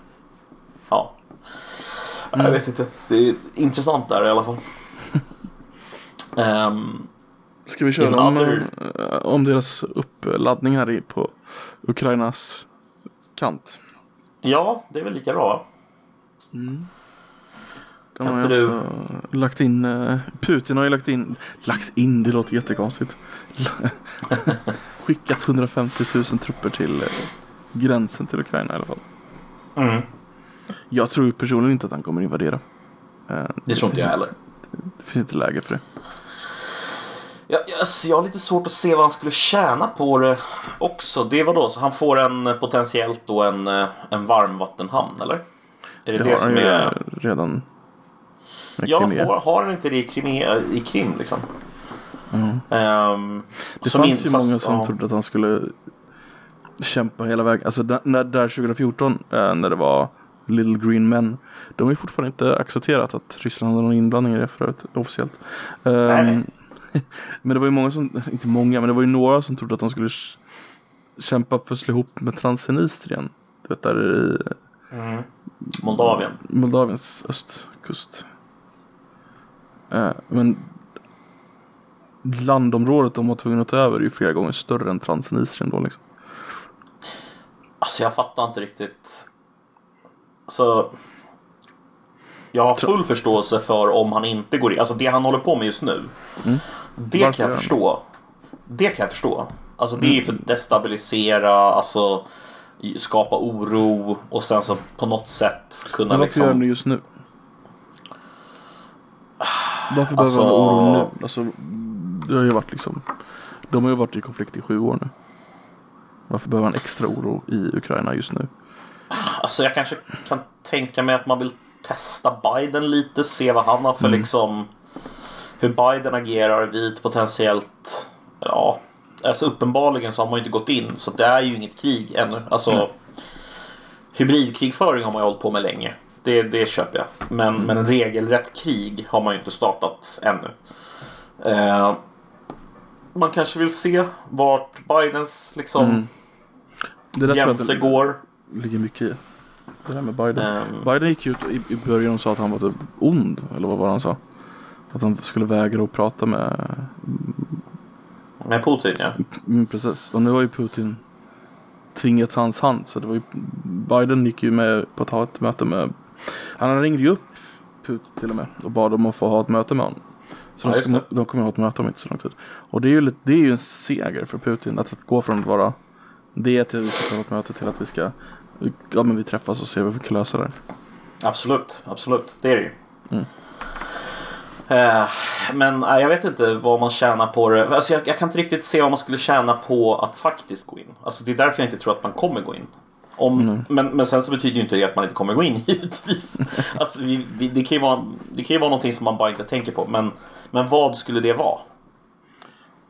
Ja. Jag vet inte. Det är intressant där i alla fall. (laughs) Ehm, Ska vi köra om, other- eh, om deras uppladdning här i på Ukrainas kant? ja, det är väl lika bra va? De Kan har inte alltså lagt in, eh, Putin har ju lagt in, lagt in, det låter jättekonstigt. (laughs) skickat 150 000 trupper till eh, gränsen till Ukraina i alla fall. Mm. Jag tror personligen inte att han kommer invadera. Eh, Det tror inte jag heller. Det finns inte läge för det. Jag, jag, jag har lite svårt att se vad han skulle tjäna på det också. Det var då så han får en potentiellt då en, en varmvattenhamn eller? Är det Det, det, har som han ju är... eh, Ja, Crimea. får, har han inte det i, Crimea, i Krim liksom? Mm. Ehm, Det som fanns in- ju fast- många som ja. trodde att han skulle kämpa hela vägen. Alltså när, där 2014 eh, när det var Little Green Men. De har ju fortfarande inte accepterat att Ryssland hade någon inblandning i det förut officiellt. Ehm, nej. (laughs) men det var ju många som, inte många, men det var ju några som trodde att de skulle kämpa för att slå ihop med Transnistrien. Du vet där i Mm. Moldavien. Moldaviens östkust. Eh, men landområdet de var tvungna att ta över är ju flera gånger större än Transnistrien då liksom. Alltså jag fattar inte riktigt. Alltså. Jag har full förståelse för om han inte går in. Alltså det han håller på med just nu. Det Mm. Varför kan jag han förstå. Det kan jag förstå. Alltså det Mm. är för att destabilisera, alltså skapa oro och sen så på något sätt kunna Men varför gör liksom. det just nu? Varför Alltså- behöver de oro nu? Alltså, det har ju varit liksom De har ju varit i konflikt i sju år nu. Varför behöver han extra oro i Ukraina just nu? Alltså jag kanske kan tänka mig att man vill testa Biden lite, se vad han har för liksom hur Biden agerar vid potentiellt ja, alltså uppenbarligen så har man ju inte gått in så det är ju inget krig ännu. Alltså hybridkrigföring har man ju hållit på med länge. Det, det köper jag. Men, men en regelrätt krig har man ju inte startat ännu. Eh, man kanske vill se vart Bidens liksom Mm. Det där tror jag gränser det går. ligger mycket i. Det där med Biden. Ehm. Biden gick ut i, i början och sa att han var typ ond. Eller vad var han sa? Att han skulle vägra att prata med Med Putin ja. Mm, precis. Och nu har ju Putin tvingat hans hand. Så det var ju, Biden gick ju med på att ha ett möte med Han ringde ju upp Putin till och med och bad om att få ha ett möte med honom. Så Ja, de, ska, de kommer att ha ett möte om inte så lång tid. Och det är ju, det är ju en seger för Putin att, att gå från att vara det till att vi ska ha ett möte till att vi ska Ja men vi träffas och ser hur vi kan lösa det. Absolut, absolut. Det är det ju. Mm. Eh, men nej, jag vet inte vad man tjänar på det. Alltså, jag, jag kan inte riktigt se vad man skulle tjäna på att faktiskt gå in. Alltså, det är därför jag inte tror att man kommer gå in. Om, men, men sen så betyder ju inte det att man inte kommer gå in (laughs) givetvis. Alltså, vi, vi, det, kan ju vara, det kan ju vara någonting som man bara inte tänker på. Men, men vad skulle det vara?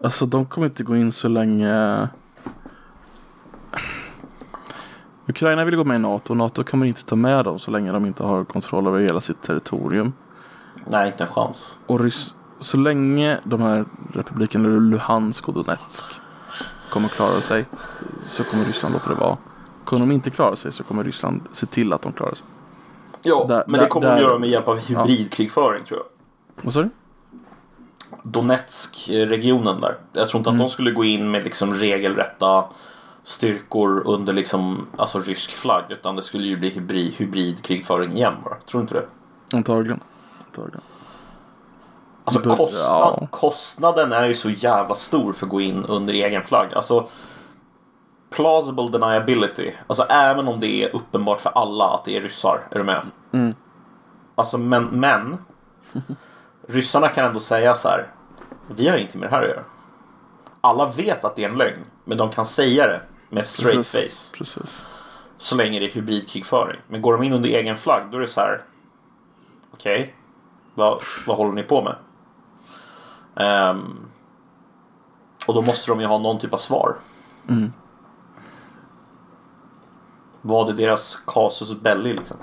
Alltså de kommer inte gå in så länge Ukraina vill gå med i NATO. NATO kommer inte ta med dem så länge de inte har kontroll över hela sitt territorium. Nej, inte en chans. Och Rys- så länge de här republikerna Luhansk och Donetsk kommer klara sig så kommer Ryssland låta det vara. Kommer de inte klara sig så kommer Ryssland se till att de klarar sig. Ja, Där- men det kommer där- de göra med hjälp av hybridkrigföring tror jag. Vad sa du? Donetsk-regionen där. Jag tror inte att Mm. de skulle gå in med liksom regelrätta styrkor under liksom, alltså rysk flagg. Utan det skulle ju bli hybrid, hybridkrigföring igen bara. Tror du inte det? Antagligen. Antagligen. Alltså kostnad, ja. kostnaden är ju så jävla stor för att gå in under egen flagg. Alltså plausible deniability. Alltså även om det är uppenbart för alla att det är ryssar. Är du med? Mm. Alltså men, men (laughs) ryssarna kan ändå säga så här. Vi har inte med det här att göra. Alla vet att det är en lögn. Men de kan säga det med straight Precis. face. Precis. Så länge det är hybridkrigföring. Men går de in under egen flagg då är det så här. Okej. Vad, vad håller ni på med? Ehm, och då måste de ju ha någon typ av svar. Mm. Vad är deras casus belli liksom?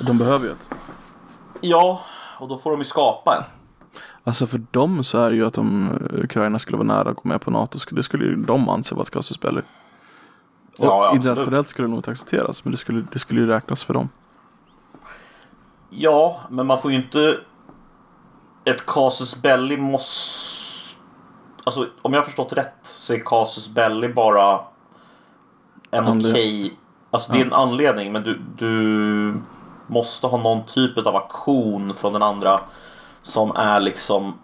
De behöver ju ett. Ja, och då får de ju skapa en. Alltså för dem så är det ju att om Ukraina skulle vara nära att gå med på NATO, det skulle ju de anse vara ett casus belli. Och Ja, absolut. internationellt skulle det nog inte accepteras, men det skulle, det skulle ju räknas för dem. Ja, men man får ju inte... Ett casus belli måste... Alltså, om jag har förstått rätt så är casus belli bara en okej... Alltså det är en anledning, men du, du måste ha någon typ av aktion från den andra som är liksom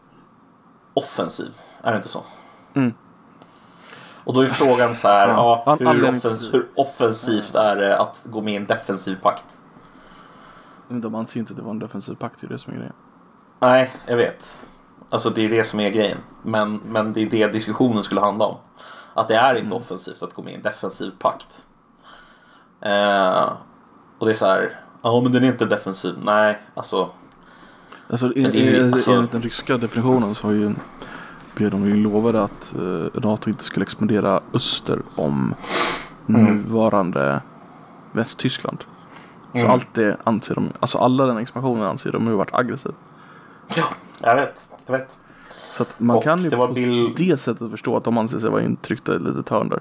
offensiv. Är det inte så? Mm. Och då är frågan så här, Ja, ja, hur, offens- hur offensivt är det att gå med i en defensiv pakt? De anser inte att det var en defensiv pakt, det är det som är grejen. Nej, jag vet. Alltså det är det som är grejen. Men, men det är det diskussionen skulle handla om. Att det är inte offensivt att gå med i en defensiv pakt. Eh, och det är så här, ja men den är inte defensiv. Nej, alltså. Alltså, en, det alltså- enligt den ryska definitionen så har ju blev de ju lovade att eh, NATO inte skulle expandera öster om Mm. nuvarande Västtyskland. Så Mm. allt det anser de, alltså alla den expansionen anser de har varit aggressiv. Ja, jag vet. Jag vet. Så att man Och kan ju på Bill- det sättet förstå att de anser sig vara intryckta i ett litet hörn där.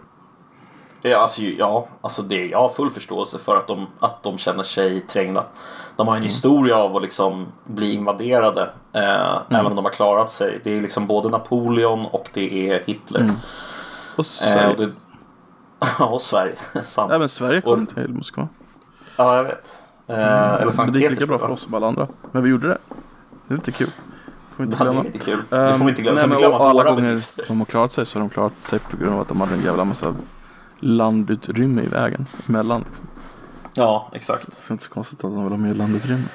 Ja, alltså, ja, alltså det, jag har full förståelse för att de, att de känner sig trängda. De har en historia av att liksom bli invaderade. Eh, Även om de har klarat sig. Det är liksom både Napoleon och det är Hitler. Och Sverige. Eh, och det, (laughs) ja, och Sverige. (laughs) Sant. Även Sverige kom och- till Moskva. Ja, jag vet. Eh, eller Men Sankt det gick lika bra för oss som alla andra. Men vi gjorde det. Det är lite kul. Får vi inte Ja, det är lite kul. det får vi inte glömma. Nej, men och alla gånger de har klarat sig så har de klarat sig på grund av att de hade en jävla massa landutrymme i vägen emellan. Liksom. Ja, exakt. Så det är inte så konstigt att de vill ha mer landutrymme.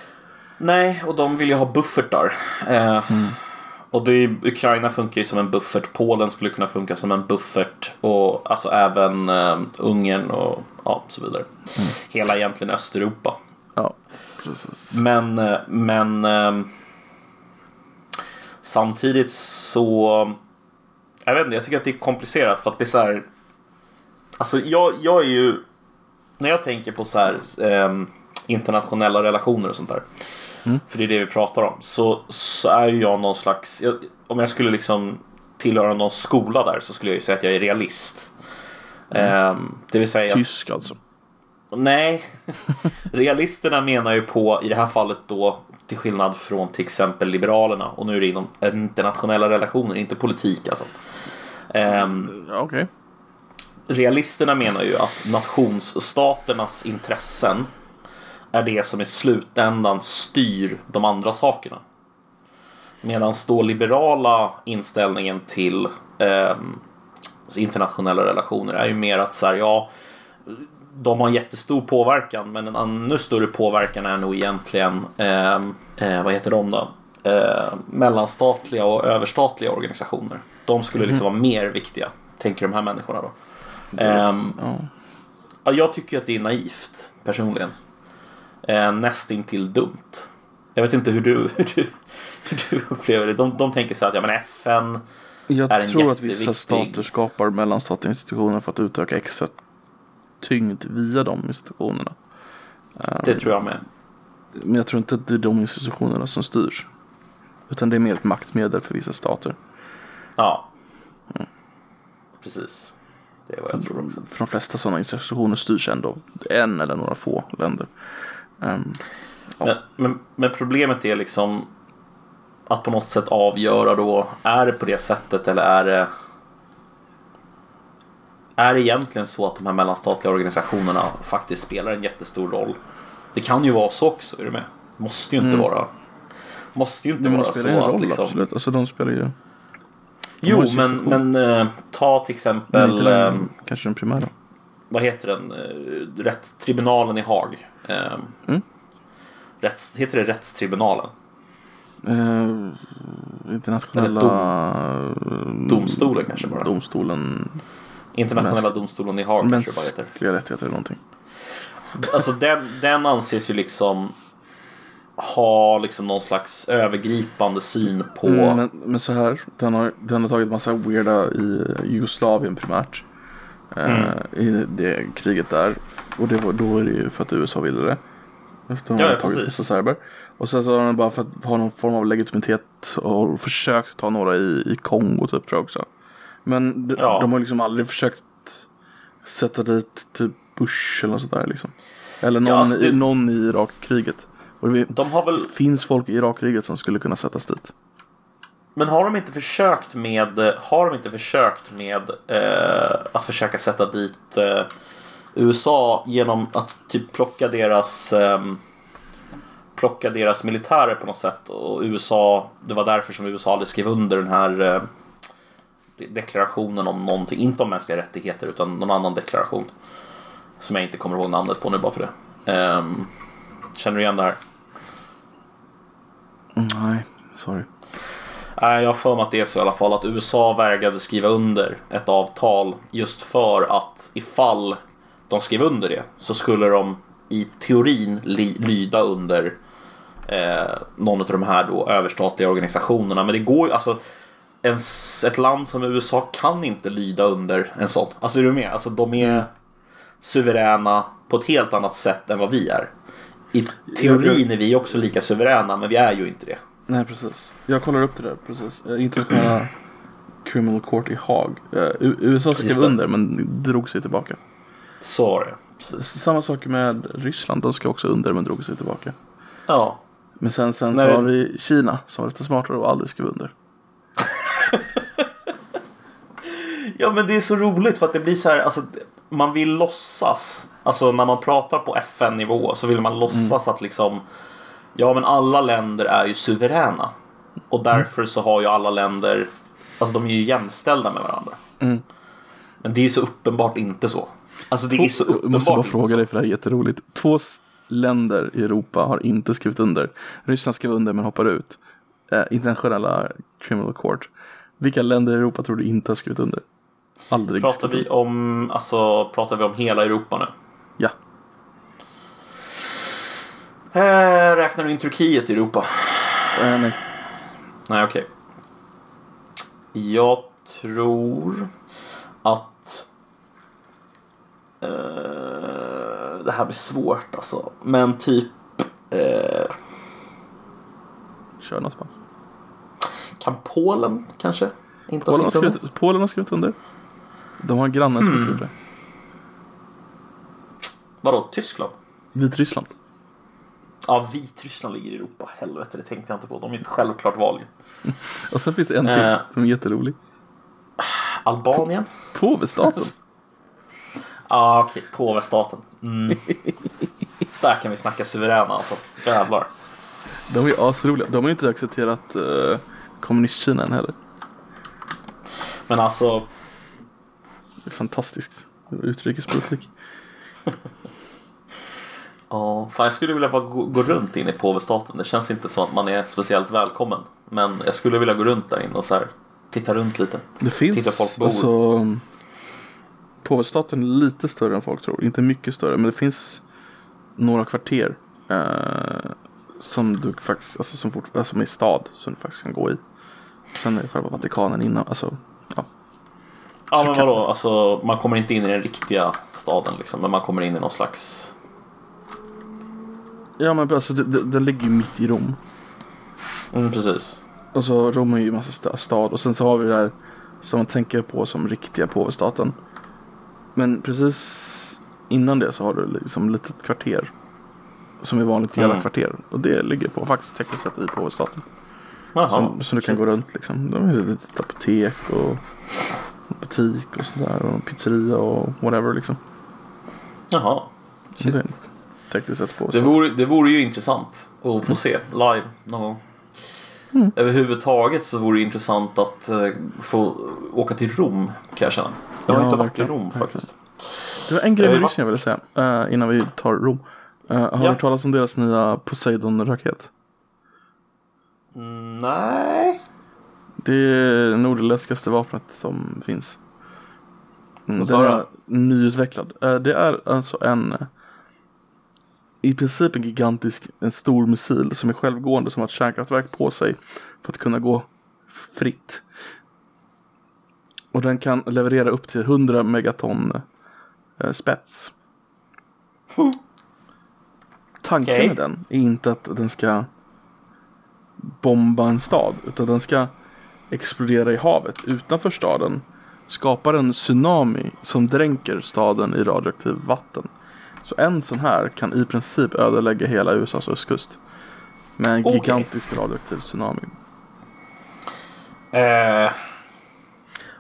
Nej, och de vill ju ha buffertar. Eh, Och det är, Ukraina funkar ju som en buffert. Polen skulle kunna funka som en buffert. Och alltså även eh, Ungern och ja, så vidare. Hela egentligen Östeuropa. Ja, precis. Men, eh, men eh, samtidigt så jag vet inte, jag tycker att det är komplicerat för att det är så här. Alltså jag, jag är ju när jag tänker på så här eh, internationella relationer och sånt där. För det är det vi pratar om. Så, så är ju jag någon slags, jag, om jag skulle liksom tillhöra någon skola där så skulle jag ju säga att jag är realist. Eh, det vill säga Tysk alltså. Nej, (laughs) realisterna menar ju på i det här fallet då till skillnad från till exempel Liberalerna och nu är det inom internationella relationer, inte politik alltså. Ja, okej. Realisterna menar ju att nationsstaternas intressen är det som i slutändan styr de andra sakerna. Medan då liberala inställningen till ehm, internationella relationer är ju mer att så här, ja, de har en jättestor påverkan men en ännu större påverkan är nog egentligen ehm, eh, vad heter de då? Eh, mellanstatliga och överstatliga organisationer. De skulle liksom vara mer viktiga, tänker de här människorna då. Ehm, Ja. Ja, jag tycker att det är naivt personligen. Eh, nästintill dumt. Jag vet inte hur du, (laughs) hur du, hur du upplever det. De, de tänker så här att ja, men FN, Jag är en tror att vissa stater skapar mellanstatliga institutioner för att utöka extra tyngd via de institutionerna. det tror jag med. Men jag tror inte att det är de institutionerna som styrs. Utan det är mer ett maktmedel för vissa stater. Ja. Precis. Det är vad jag tror. För de flesta sådana institutioner styrs ändå av en eller några få länder. Ehm, Men, men, men problemet är liksom att på något sätt avgöra då, är det på det sättet eller är det är det egentligen så att de här mellanstatliga organisationerna faktiskt spelar en jättestor roll? Det kan ju vara så också, är du med? Måste ju inte vara Måste ju inte de vara så roll att liksom... absolut. Alltså de spelar ju. Jo, men, men eh, ta till Men exempel eh, den, kanske den primära. vad heter den? Eh, Rätt, tribunalen i Haag. Eh, Mm. rätts, heter det rättstribunalen? Uh, internationella Domstolen kanske bara. domstolen. Internationella domstolen i Haag kanske bara heter. Mänskliga rättigheter eller någonting. Alltså den, den anses ju liksom ha liksom någon slags övergripande syn på... Mm, men, men så här, den har, den har tagit massa weirda i Jugoslavien primärt. Mm. Eh, I det kriget där. Och det var, då är det ju för att USA ville det. Efter att de ja, tagit vissa serber. Och sen så har den bara för att ha någon form av legitimitet och försökt ta några i, i Kongo typ tror jag också. Men de, Ja. de har liksom aldrig försökt sätta dit typ Bush eller något sådär liksom. Eller någon, Ja, alltså det- i, någon i Irakkriget. Och det De har väl... finns folk i Irakkriget som skulle kunna sättas dit. Men har de inte försökt med... Har de inte försökt med eh, att försöka sätta dit eh, USA genom att typ plocka deras... ehm, plocka deras militärer på något sätt. Och USA... Det var därför som USA aldrig skrev under den här... Eh, deklarationen om någonting, inte om mänskliga rättigheter utan någon annan deklaration. Som jag inte kommer ihåg namnet på nu bara för det. Ehm, känner du igen det här? Nej, sorry. Nej, jag har för mig att det är så i alla fall att USA vägrade skriva under ett avtal just för att ifall de skrev under det så skulle de i teorin li- lyda under eh, någon av de här då överstatliga organisationerna. Men det går ju alltså en, ett land som USA kan inte lyda under en sån. Alltså är du med? Alltså de är suveräna på ett helt annat sätt än vad vi är. I teorin är vi också lika suveräna men vi är ju inte det. Nej, precis. Jag kollar upp det där, precis. Eh, Internationella Criminal Court i Haag. Eh, USA skrev under men drog sig tillbaka. Så var det. Precis. Samma sak med Ryssland. De ska också under men drog sig tillbaka. Ja. Men sen, sen Nej. så har vi Kina som var lite smartare och aldrig skrev under. (laughs) Ja men det är så roligt för att det blir så här, alltså man vill låtsas. Alltså när man pratar på FN-nivå så vill man låtsas att liksom Ja men alla länder är ju suveräna. Och därför så har ju alla länder Alltså de är ju jämställda med varandra. Mm. Men det är ju så uppenbart inte så. Alltså det är så Jag uppenbart måste bara fråga dig för det här är jätteroligt. Två länder i Europa har inte skrivit under. Ryssland skrev under men hoppar ut. Eh, internationella Criminal Court. Vilka länder i Europa tror du inte har skrivit under? Aldrig Pratar vi om, alltså pratar vi om hela Europa nu? Ja. Eh, räknar du in Turkiet i Europa? Eh, nej. Nej, okej. Jag tror att... Eh, det här blir svårt alltså. Men typ... Eh, Kör något bara. kan Polen kanske? Inte Polen har, skrivit, Polen har skrivit under. De har grannen som inte Hmm. gjort det. Vadå, Tyskland? Vitryssland. Ja, Vitryssland ligger i Europa. Helvete, det tänkte jag inte på. De är ett självklart val ju. Och sen finns det en till Eh. som är jätterolig. Albanien? Påvestaten. Ja, okej. Påvestaten. Mm. Där kan vi snacka suveräna alltså. Jävlar. De är asroliga. De har ju inte accepterat uh, kommunistkina än heller. Men alltså, Det är fantastiskt. Utrikespolitik. Ja, fan jag skulle vilja bara gå, gå runt in i påvestaten. Det känns inte som att man är speciellt välkommen. Men jag skulle vilja gå runt där inne och så här titta runt lite. Det finns Titta folk bor. alltså Påvestaten är lite större än folk tror. Inte mycket större men det finns några kvarter eh, som du faktiskt, alltså som, fort, alltså, som är stad som du faktiskt kan gå i. Sen är själva Vatikanen innan, alltså ja. Men vadå, alltså man kommer inte in i den riktiga staden liksom. Men man kommer in i någon slags... Ja men alltså den ligger ju mitt i Rom. Mm, precis. Och så Rom är ju en massa sta- stad och sen så har vi det här som man tänker på som riktiga påvestaten. Men precis innan det så har du liksom litet kvarter. Som är vanligt i alla Mm. kvarter. Och det ligger på faktiskt tekniskt sett i påvestaten. Som, som du kan gå runt liksom. Det finns ett litet apotek och butik och sådär. Och pizzeria och whatever liksom. Jaha. Det är tekniskt sett Det vore, det vore ju intressant att få se live någon gång. Överhuvudtaget så vore det intressant att eh, få åka till Rom kan jag känna. Jag har Ja, inte varit i Rom faktiskt. Det var en grej med Ryssland jag ville säga. eh, innan vi tar Rom. Eh, har du Ja. hört talas om deras nya Poseidon-raket? Mm, nej. Det är det nordländskaste vapnet som finns. Mm, den är nyutvecklad. Eh, Det är alltså en eh, i princip en gigantisk, en stor missil som är självgående som har ett kärnkraftverk på sig för att kunna gå fritt. Och den kan leverera upp till 100 megaton eh, spets. (laughs) Tanken Okej. med den är inte att den ska bomba en stad utan den ska explodera i havet utanför staden skapar en tsunami som dränker staden i radioaktiv vatten. Så en sån här kan i princip ödelägga hela USAs östkust. Med en Okej. gigantisk radioaktiv tsunami. Eh,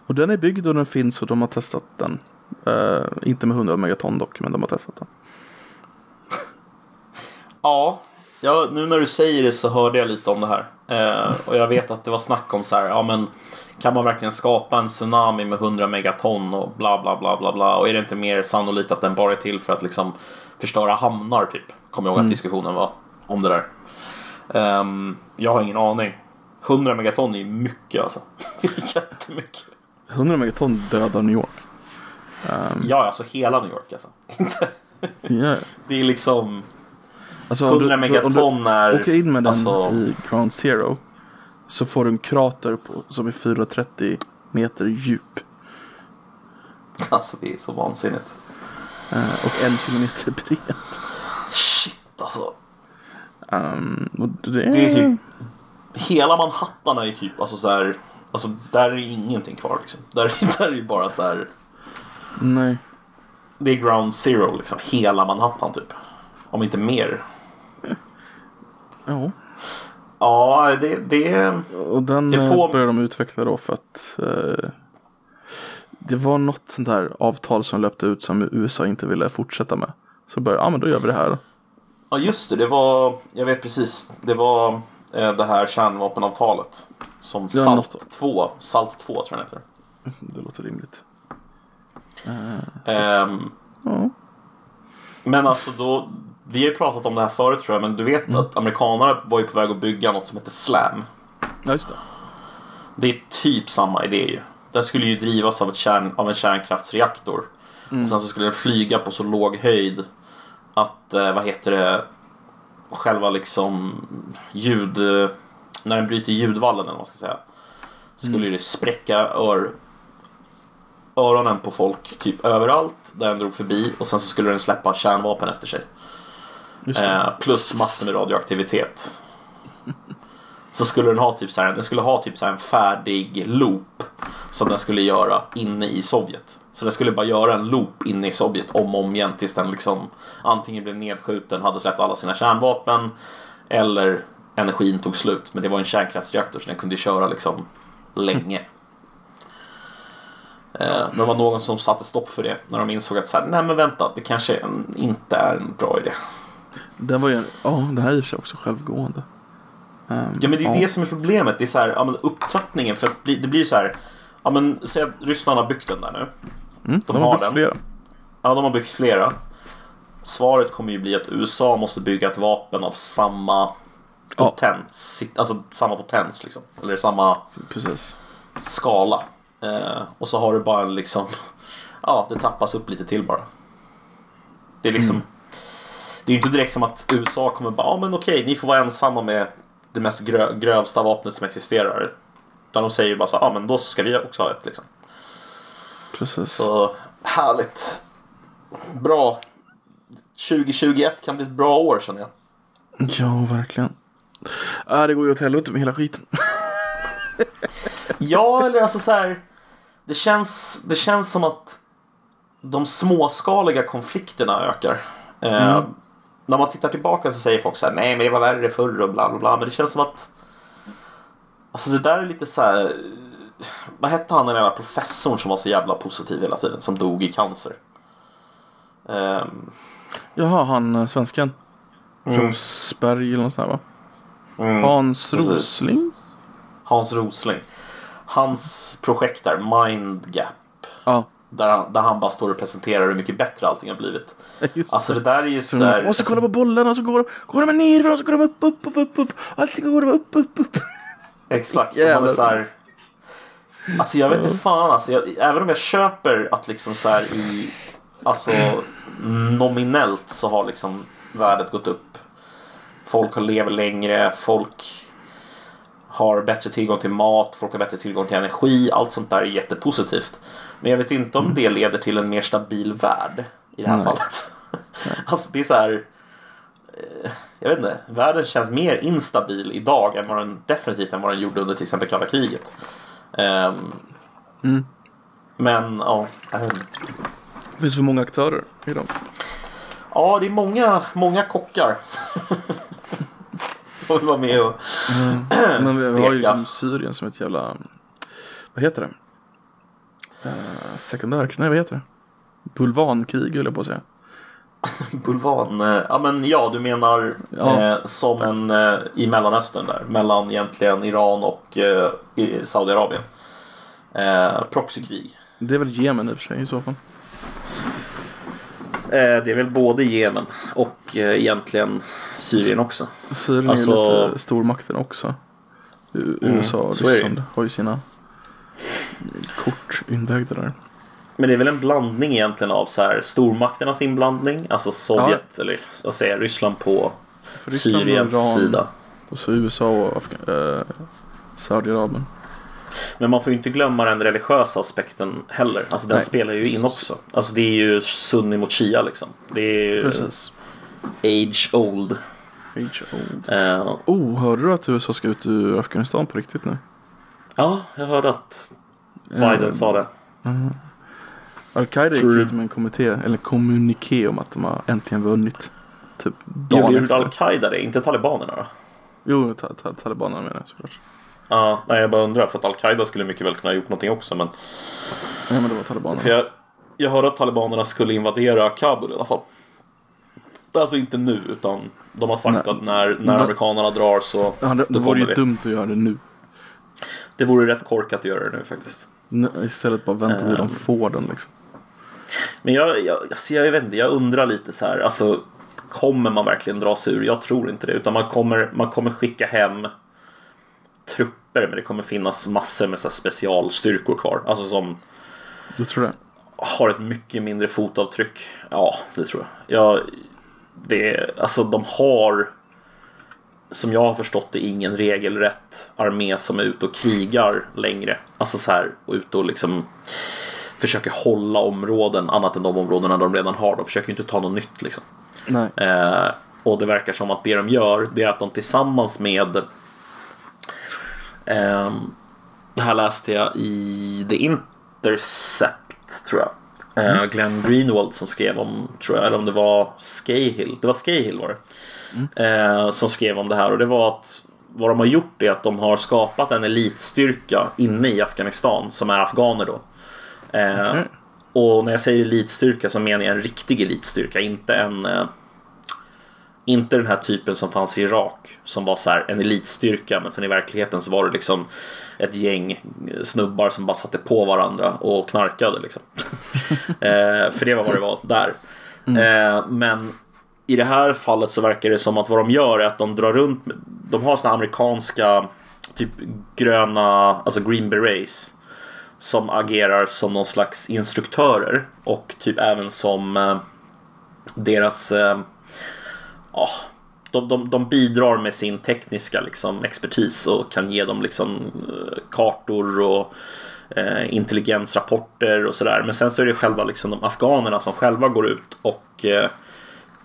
Och den är byggd och den finns och de har testat den. Eh, inte med 100 megaton dock, men de har testat den. ja. Ja, nu när du säger det så hörde jag lite om det här. Eh, och jag vet att det var snack om så här, ja men kan man verkligen skapa en tsunami med 100 megaton och bla bla bla bla bla. Och är det inte mer sannolikt att den bara är till för att liksom förstöra hamnar typ? Kommer jag ihåg att diskussionen var om det där. Ehm, jag har ingen aning. 100 megaton är mycket alltså. (laughs) Det är jättemycket. 100 megaton dödar New York. Ja, alltså hela New York alltså. (laughs) Ja. det är liksom Alltså, om 100 du- megaton är... åker in med den alltså, i Ground Zero så får du en krater på, som är 430 meter djup alltså det är så vansinnigt. eh, och en kilometer bred. Shit alltså. Um, det, Det är typ hela Manhattan är ju typ alltså så här. Alltså där är ingenting kvar liksom. (laughs) Där, där är ju bara så här. Nej. Det är ground zero liksom. Hela Manhattan typ. Om inte mer. Ja. Ja, det, det Och den Det eh, på- började de utveckla då för att eh, det var något sånt där avtal som löpte ut som USA inte ville fortsätta med. Så började, ja men då gör vi det här då. Ja just det, det var, jag vet precis. Det var eh, det här kärnvapenavtalet. Som Ja, SALT något. 2, SALT 2 tror jag den heter. Det låter rimligt. Ehm, Ja. men alltså då, vi har ju pratat om det här förut tror jag, men du vet att amerikanerna var ju på väg att bygga något som heter SLAM. ja, just det. Det är typ samma idé ju. Den skulle ju drivas av, ett kärn, av en kärnkraftsreaktor. Och sen så skulle den flyga på så låg höjd att, eh, vad heter det, själva liksom ljud... eh, När den bryter ljudvallen eller vad man ska säga. Skulle det spräcka ör, öronen på folk typ överallt där den drog förbi. Och sen så skulle den släppa kärnvapen efter sig. Eh, plus massor med radioaktivitet. Så skulle den ha typ så här, den skulle ha typ så här en färdig loop som den skulle göra inne i Sovjet. Så den skulle bara göra en loop inne i Sovjet om och om igen tills den liksom antingen blev nedskjuten, hade släppt alla sina kärnvapen eller energin tog slut. Men det var en kärnkraftsreaktor så den kunde köra liksom länge. (laughs) Eh, Men det var någon som satte stopp för det när de insåg att så här, nej men vänta, det kanske inte är en bra idé. Den var ju, ja den här är i och för sig också självgående. Ehm, Ja men det är ja. det som är problemet. Det är så här, ja, men upptrappningen. För att bli, det blir så här. Ja men säg att Ryssland har byggt den där nu. Mm, de de har har byggt den. flera. Ja de har byggt flera. Svaret kommer ju bli att USA måste bygga ett vapen av samma Ja. potens. Alltså samma potens liksom. Eller samma Precis. skala. Eh, och så har du bara en liksom. (laughs) Ja det trappas upp lite till bara. Det är liksom. Det är ju inte direkt som att USA kommer bara, ja men okej, ni får vara ensamma med det mest grö- grövsta vapnet som existerar. Utan de säger ju bara så, ja men då ska vi också ha ett liksom. Precis. Så härligt. Bra. 2021 kan bli ett bra år känner jag. Ja, verkligen. Äh, det går ju åt helvete med hela skiten. Ja, eller alltså så här. Det känns, det känns som att de småskaliga konflikterna ökar. Eh, när man tittar tillbaka så säger folk så här, nej men det var värre förr och bla bla bla. Men det känns som att Alltså det där är lite så här. Vad hette han den jävla professorn som var så jävla positiv hela tiden? Som dog i cancer. Ehm, Jaha, han eh, svensken. Mm. Rosberg eller något sånt där va? mm. Hans precis. Rosling? Hans Rosling. Hans projekt där, Mind Gap. Ja, Där han, där han bara står och presenterar hur mycket bättre allting har blivit. just Alltså det där är ju Så så här, de måste kolla på bollarna och så går de, går de ner och så går de upp, upp, upp, upp, upp. Allting går de upp, upp, upp. Exakt. (laughs) och Jävlar. så här, alltså jag vet inte fan alltså. Jag, även om jag köper att liksom så här i Alltså nominellt så har liksom värdet gått upp. Folk har lever längre. Folk har bättre tillgång till mat. Folk har bättre tillgång till energi. Allt sånt där är jättepositivt. Men jag vet inte om det leder till en mer stabil värld i det här Nej. fallet. (laughs) Alltså det är så här. eh, Jag vet inte. Världen känns mer instabil idag än vad den definitivt än vad den gjorde under till exempel kalla kriget. Ehm, Mm. Men ja. jag vet inte. Det finns för många aktörer i dem. Ja, det är många, många kockar. (laughs) Får vara med och... Men vi, vi har ju (clears throat) liksom Syrien som ett jävla, vad heter det? Uh, sekundärkrig, nej vad heter det? Bulvankrig höll jag på att säga. (laughs) Bulvan, eh, ja men ja du menar Ja. eh, som en eh, i Mellanöstern där mellan egentligen Iran och eh, Saudiarabien. Proxykrig. Det är väl Jemen i och för sig i så fall. Det är väl både Jemen och egentligen Syrien också. Syrien Alltså- är ju lite stormakten också. U- USA och. Ryssland har ju sina kort invägda där. Men det är väl en blandning egentligen av så här stormakternas inblandning, alltså Sovjet eller vad säger Ryssland på Ryssland och Syriens Iran sida. Och så USA och Afga- eh, Saudiarabien. Men man får ju inte glömma den religiösa aspekten heller. Alltså den Nej. spelar ju in också. Alltså det är ju sunni mot shia liksom. Det är ju Precis. age old. Age old. Eh, Oh, hörde du att USA ska ut ur Afghanistan på riktigt nu? Ja, jag hörde att Biden Eh, sa det. Al-Qaida gick ut med en kommitté, eller kommuniké om att de har äntligen vunnit. Typ dagen ju efter. Al-Qaida det? Inte talibanerna då? Jo, ta, ta, talibanerna menar jag såklart. Ja, nej, jag bara undrar för att Al-Qaida skulle mycket väl kunna ha gjort någonting också. Men Nej men det var talibanerna. för jag, jag hörde att talibanerna skulle invadera Kabul i alla fall. Alltså inte nu utan de har sagt Nej. att när, när amerikanerna drar så Ja, det, det vore ju vi. dumt att göra det nu. Det vore rätt korkat att göra det nu faktiskt. Istället bara vänta tills de Ehm. får den liksom. Men jag, jag, alltså jag vet inte, jag undrar lite så här. Alltså, kommer man verkligen dra sig ur? Jag tror inte det. Utan man kommer, man kommer skicka hem trupper men det kommer finnas massor med så specialstyrkor kvar. Alltså som Du tror det? har ett mycket mindre fotavtryck. Ja, det tror jag. jag det, alltså de har som jag har förstått det ingen regelrätt armé som är ute och krigar längre. Alltså så här och ute och liksom försöker hålla områden annat än de områdena de redan har. De försöker inte ta något nytt liksom. Eh, och det verkar som att det de gör det är att de tillsammans med ehm, Det här läste jag i The Intercept tror jag. Eh, Glenn Greenwald som skrev om, tror jag, eller om det var Scahill. Det var Scahill var det. Eh, som skrev om det här och det var att vad de har gjort är att de har skapat en elitstyrka inne i Afghanistan som är afghaner då. Eh, Okej. Och när jag säger elitstyrka så menar jag en riktig elitstyrka, inte en eh, inte den här typen som fanns i Irak som var så här en elitstyrka men sen i verkligheten så var det liksom ett gäng snubbar som bara satte på varandra och knarkade liksom. (laughs) eh, för det var vad det var där. Eh, men i det här fallet så verkar det som att vad de gör är att de drar runt. De har såna amerikanska typ gröna, alltså green berets. Som agerar som någon slags instruktörer och typ även som eh, deras eh, ja, de, de, de bidrar med sin tekniska liksom, expertis och kan ge dem liksom, eh, kartor och eh, intelligensrapporter och sådär. Men sen så är det själva liksom, de afghanerna som själva går ut och eh,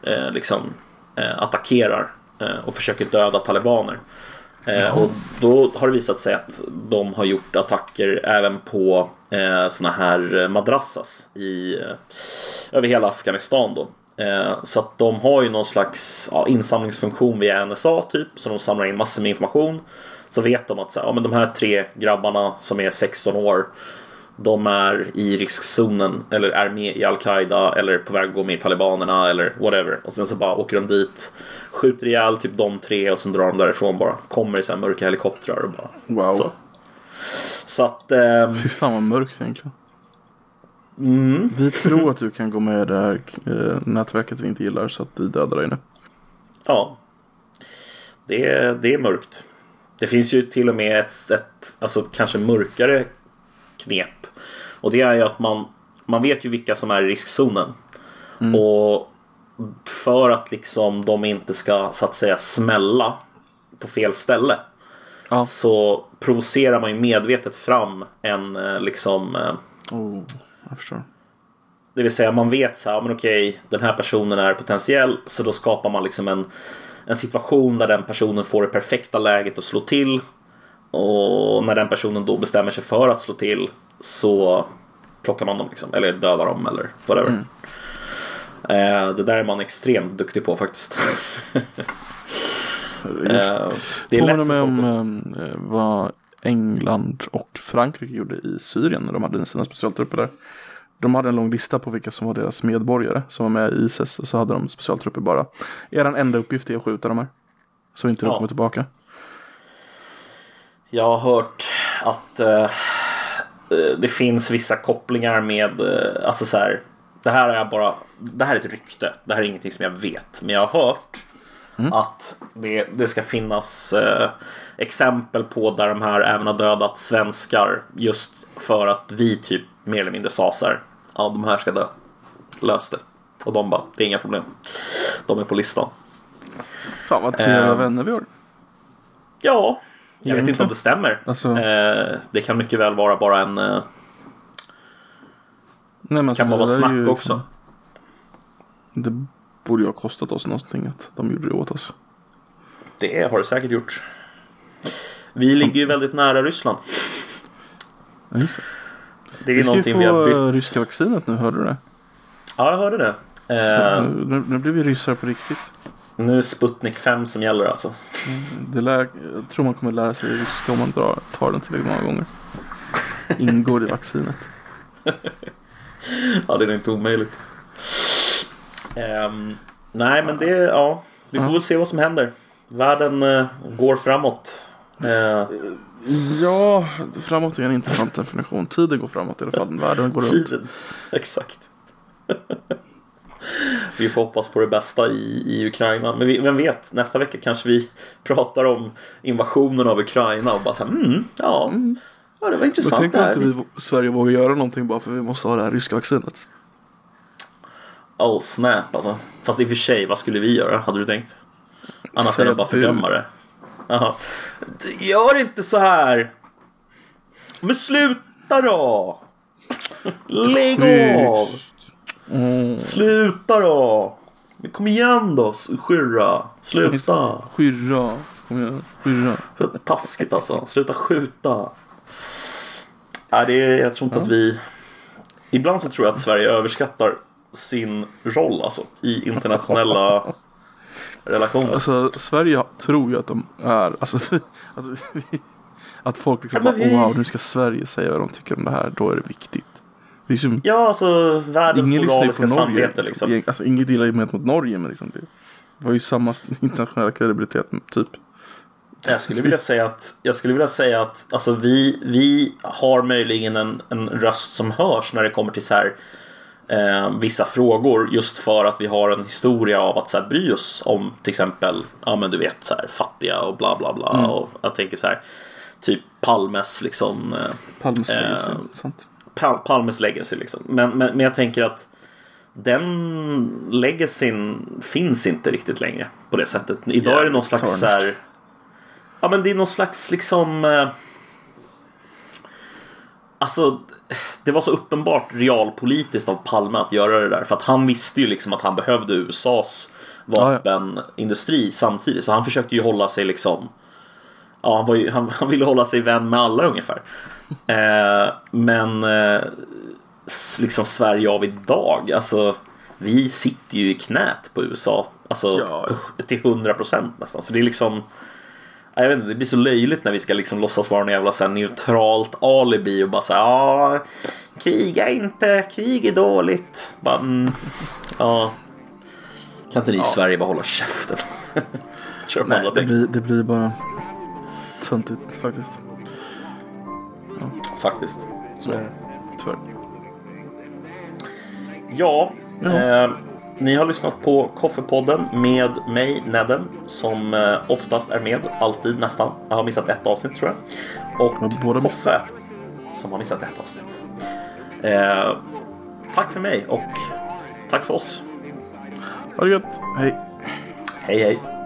eh, liksom, eh, attackerar eh, och försöker döda talibaner. Eh, och då har det visat sig att de har gjort attacker även på eh, såna här eh, madrassas i, över hela Afghanistan då. Så att de har ju någon slags ja, insamlingsfunktion via NSA typ. Så de samlar in massor med information. Så vet de att så här, ja, men de här tre grabbarna som är 16 år. De är i riskzonen eller är med i Al-Qaida eller på väg att gå med i talibanerna eller whatever. Och sen så bara åker de dit, skjuter ihjäl typ de tre och sen drar de därifrån bara. Kommer i så här mörka helikoptrar och bara Wow. så. Så att... ehm, Fy fan vad mörkt egentligen. mm, Vi tror att du kan gå med i det här eh, nätverket vi inte gillar så att vi dödar dig nu. Ja. Det är, det är mörkt. Det finns ju till och med ett, ett alltså kanske mörkare knep. Och det är ju att man, man vet ju vilka som är i riskzonen. Och för att liksom de inte ska så att säga smälla på fel ställe. Ja. Så provocerar man ju medvetet fram en eh, liksom eh, Oh, jag förstår. det vill säga man vet så här, men okej, den här personen är potentiell. Så då skapar man liksom en, en situation där den personen får det perfekta läget att slå till. Och när den personen då bestämmer sig för att slå till så plockar man dem liksom. Eller dödar dem eller whatever. Eh, det där är man extremt duktig på faktiskt. Herregud. eh, det är Påminner mig om att- eh, vad England och Frankrike gjorde i Syrien när de hade sina specialtrupper där. De hade en lång lista på vilka som var deras medborgare som var med i ISIS. Och så hade de specialtrupper bara. Er enda uppgift är att skjuta de här. Så inte de Ja. kommer tillbaka. Jag har hört att eh, det finns vissa kopplingar med, eh, alltså så här, det här är bara, det här är ett rykte, det här är ingenting som jag vet, men jag har hört att det, det ska finnas eh, exempel på där de här även har dödat svenskar just för att vi typ mer eller mindre sa så här, ja de här ska dö, lös det. Och de bara, det är inga problem. De är på listan. Fan vad trevliga Ehm. vänner vi har. Ja, jag vet inte om det stämmer. Alltså- Eh, det kan mycket väl vara bara en... Eh, Nej, men alltså, kan bara det vara snack ju också. liksom- Det borde ju ha kostat oss någonting att de gjorde det åt oss. Det har det säkert gjort. Vi ligger ju väldigt nära Ryssland. Ja, just det. Det är Vi ska ju någonting vi har få bytt. eh, ryska vaccinet nu, hörde du det? Ja, jag hörde det. Eh, nu, nu blir vi ryssar på riktigt. Nu är det Sputnik 5 som gäller alltså. Det lär, jag tror man kommer lära sig ryska om man drar, tar den tillräckligt många gånger. Ingår i vaccinet. Ja, det är inte omöjligt. Ehm, nej, men det... Ja, vi får väl se vad som händer. Världen eh, går framåt. Eh, Ja, framåt är en intressant definition. Tiden går framåt i alla fall. Världen går runt. tiden. (laughs) Exakt. (laughs) vi får hoppas på det bästa i, i Ukraina. Men vi, vem vet, nästa vecka kanske vi (laughs) pratar om invasionen av Ukraina och bara så här, mm, ja, ja, det var intressant det tänker här. inte vi Sverige vågar göra någonting bara för vi måste ha det här ryska vaccinet. Oh snap alltså. Fast i och för sig, vad skulle vi göra? Hade du tänkt? Annat än att bara fördöma det. Jaha. Du, Gör inte så här! Men sluta då! (laughs) Lägg av! Mm. Sluta då! Men kom igen då, Skyrra! Sluta! Skyrra. Kom igen. Skyrra. Så taskigt alltså. Sluta skjuta. Nej, det är, jag tror inte att vi... Ibland så tror jag att Sverige överskattar sin roll alltså i internationella relationer. Alltså Sverige tror ju att de är, alltså (laughs) att, vi, att folk liksom Ja, bara, vi- wow nu ska Sverige säga vad de tycker om det här, då är det viktigt. Det är som, Ja, alltså världens ingen moraliska på Norge. samvete Liksom. liksom. Alltså inget illa mot Norge men liksom det var ju samma (laughs) internationella kredibilitet typ. Jag skulle vilja säga att, jag skulle vilja säga att alltså, vi, vi har möjligen en, en röst som hörs när det kommer till så här, eh, vissa frågor just för att vi har en historia av att så här, bry oss om till exempel ja, men du vet, så här, fattiga och bla bla bla. Mm. Och jag tänker så här typ Palmes liksom eh, Palmes Eh, sant. Pal- Palmes legacy liksom. Men, men, men jag tänker att den legacyn finns inte riktigt längre på det sättet. Idag är det någon slags så här, Ja men det är någon slags liksom eh, Alltså det var så uppenbart realpolitiskt av Palme att göra det där. För att han visste ju liksom att han behövde USAs vapenindustri samtidigt. Så han försökte ju hålla sig liksom Ja, han, ju, han, han ville hålla sig vän med alla ungefär. (laughs) Eh, men eh, liksom Sverige av idag, alltså vi sitter ju i knät på USA. Alltså Ja. till 100 procent nästan. Så det är liksom Ja, jag vet inte, det blir så löjligt när vi ska liksom låtsas vara en jävla så neutralt alibi och bara säga ja, kriga inte, krig är dåligt. Bara, mm, ja. Kan inte ni i Sverige bara hålla käften? (laughs) Nej, det blir, det blir bara töntigt faktiskt. Faktiskt. Så. Tyvärr. Ja, Ja. Eh, ni har lyssnat på Koffepodden med mig, Nedden, som eh, oftast är med, alltid nästan. Jag har missat ett avsnitt tror jag. Och Ja, Koffe, som har missat ett avsnitt. Eh, tack för mig och tack för oss. Ha det gött. Hej. Hej hej!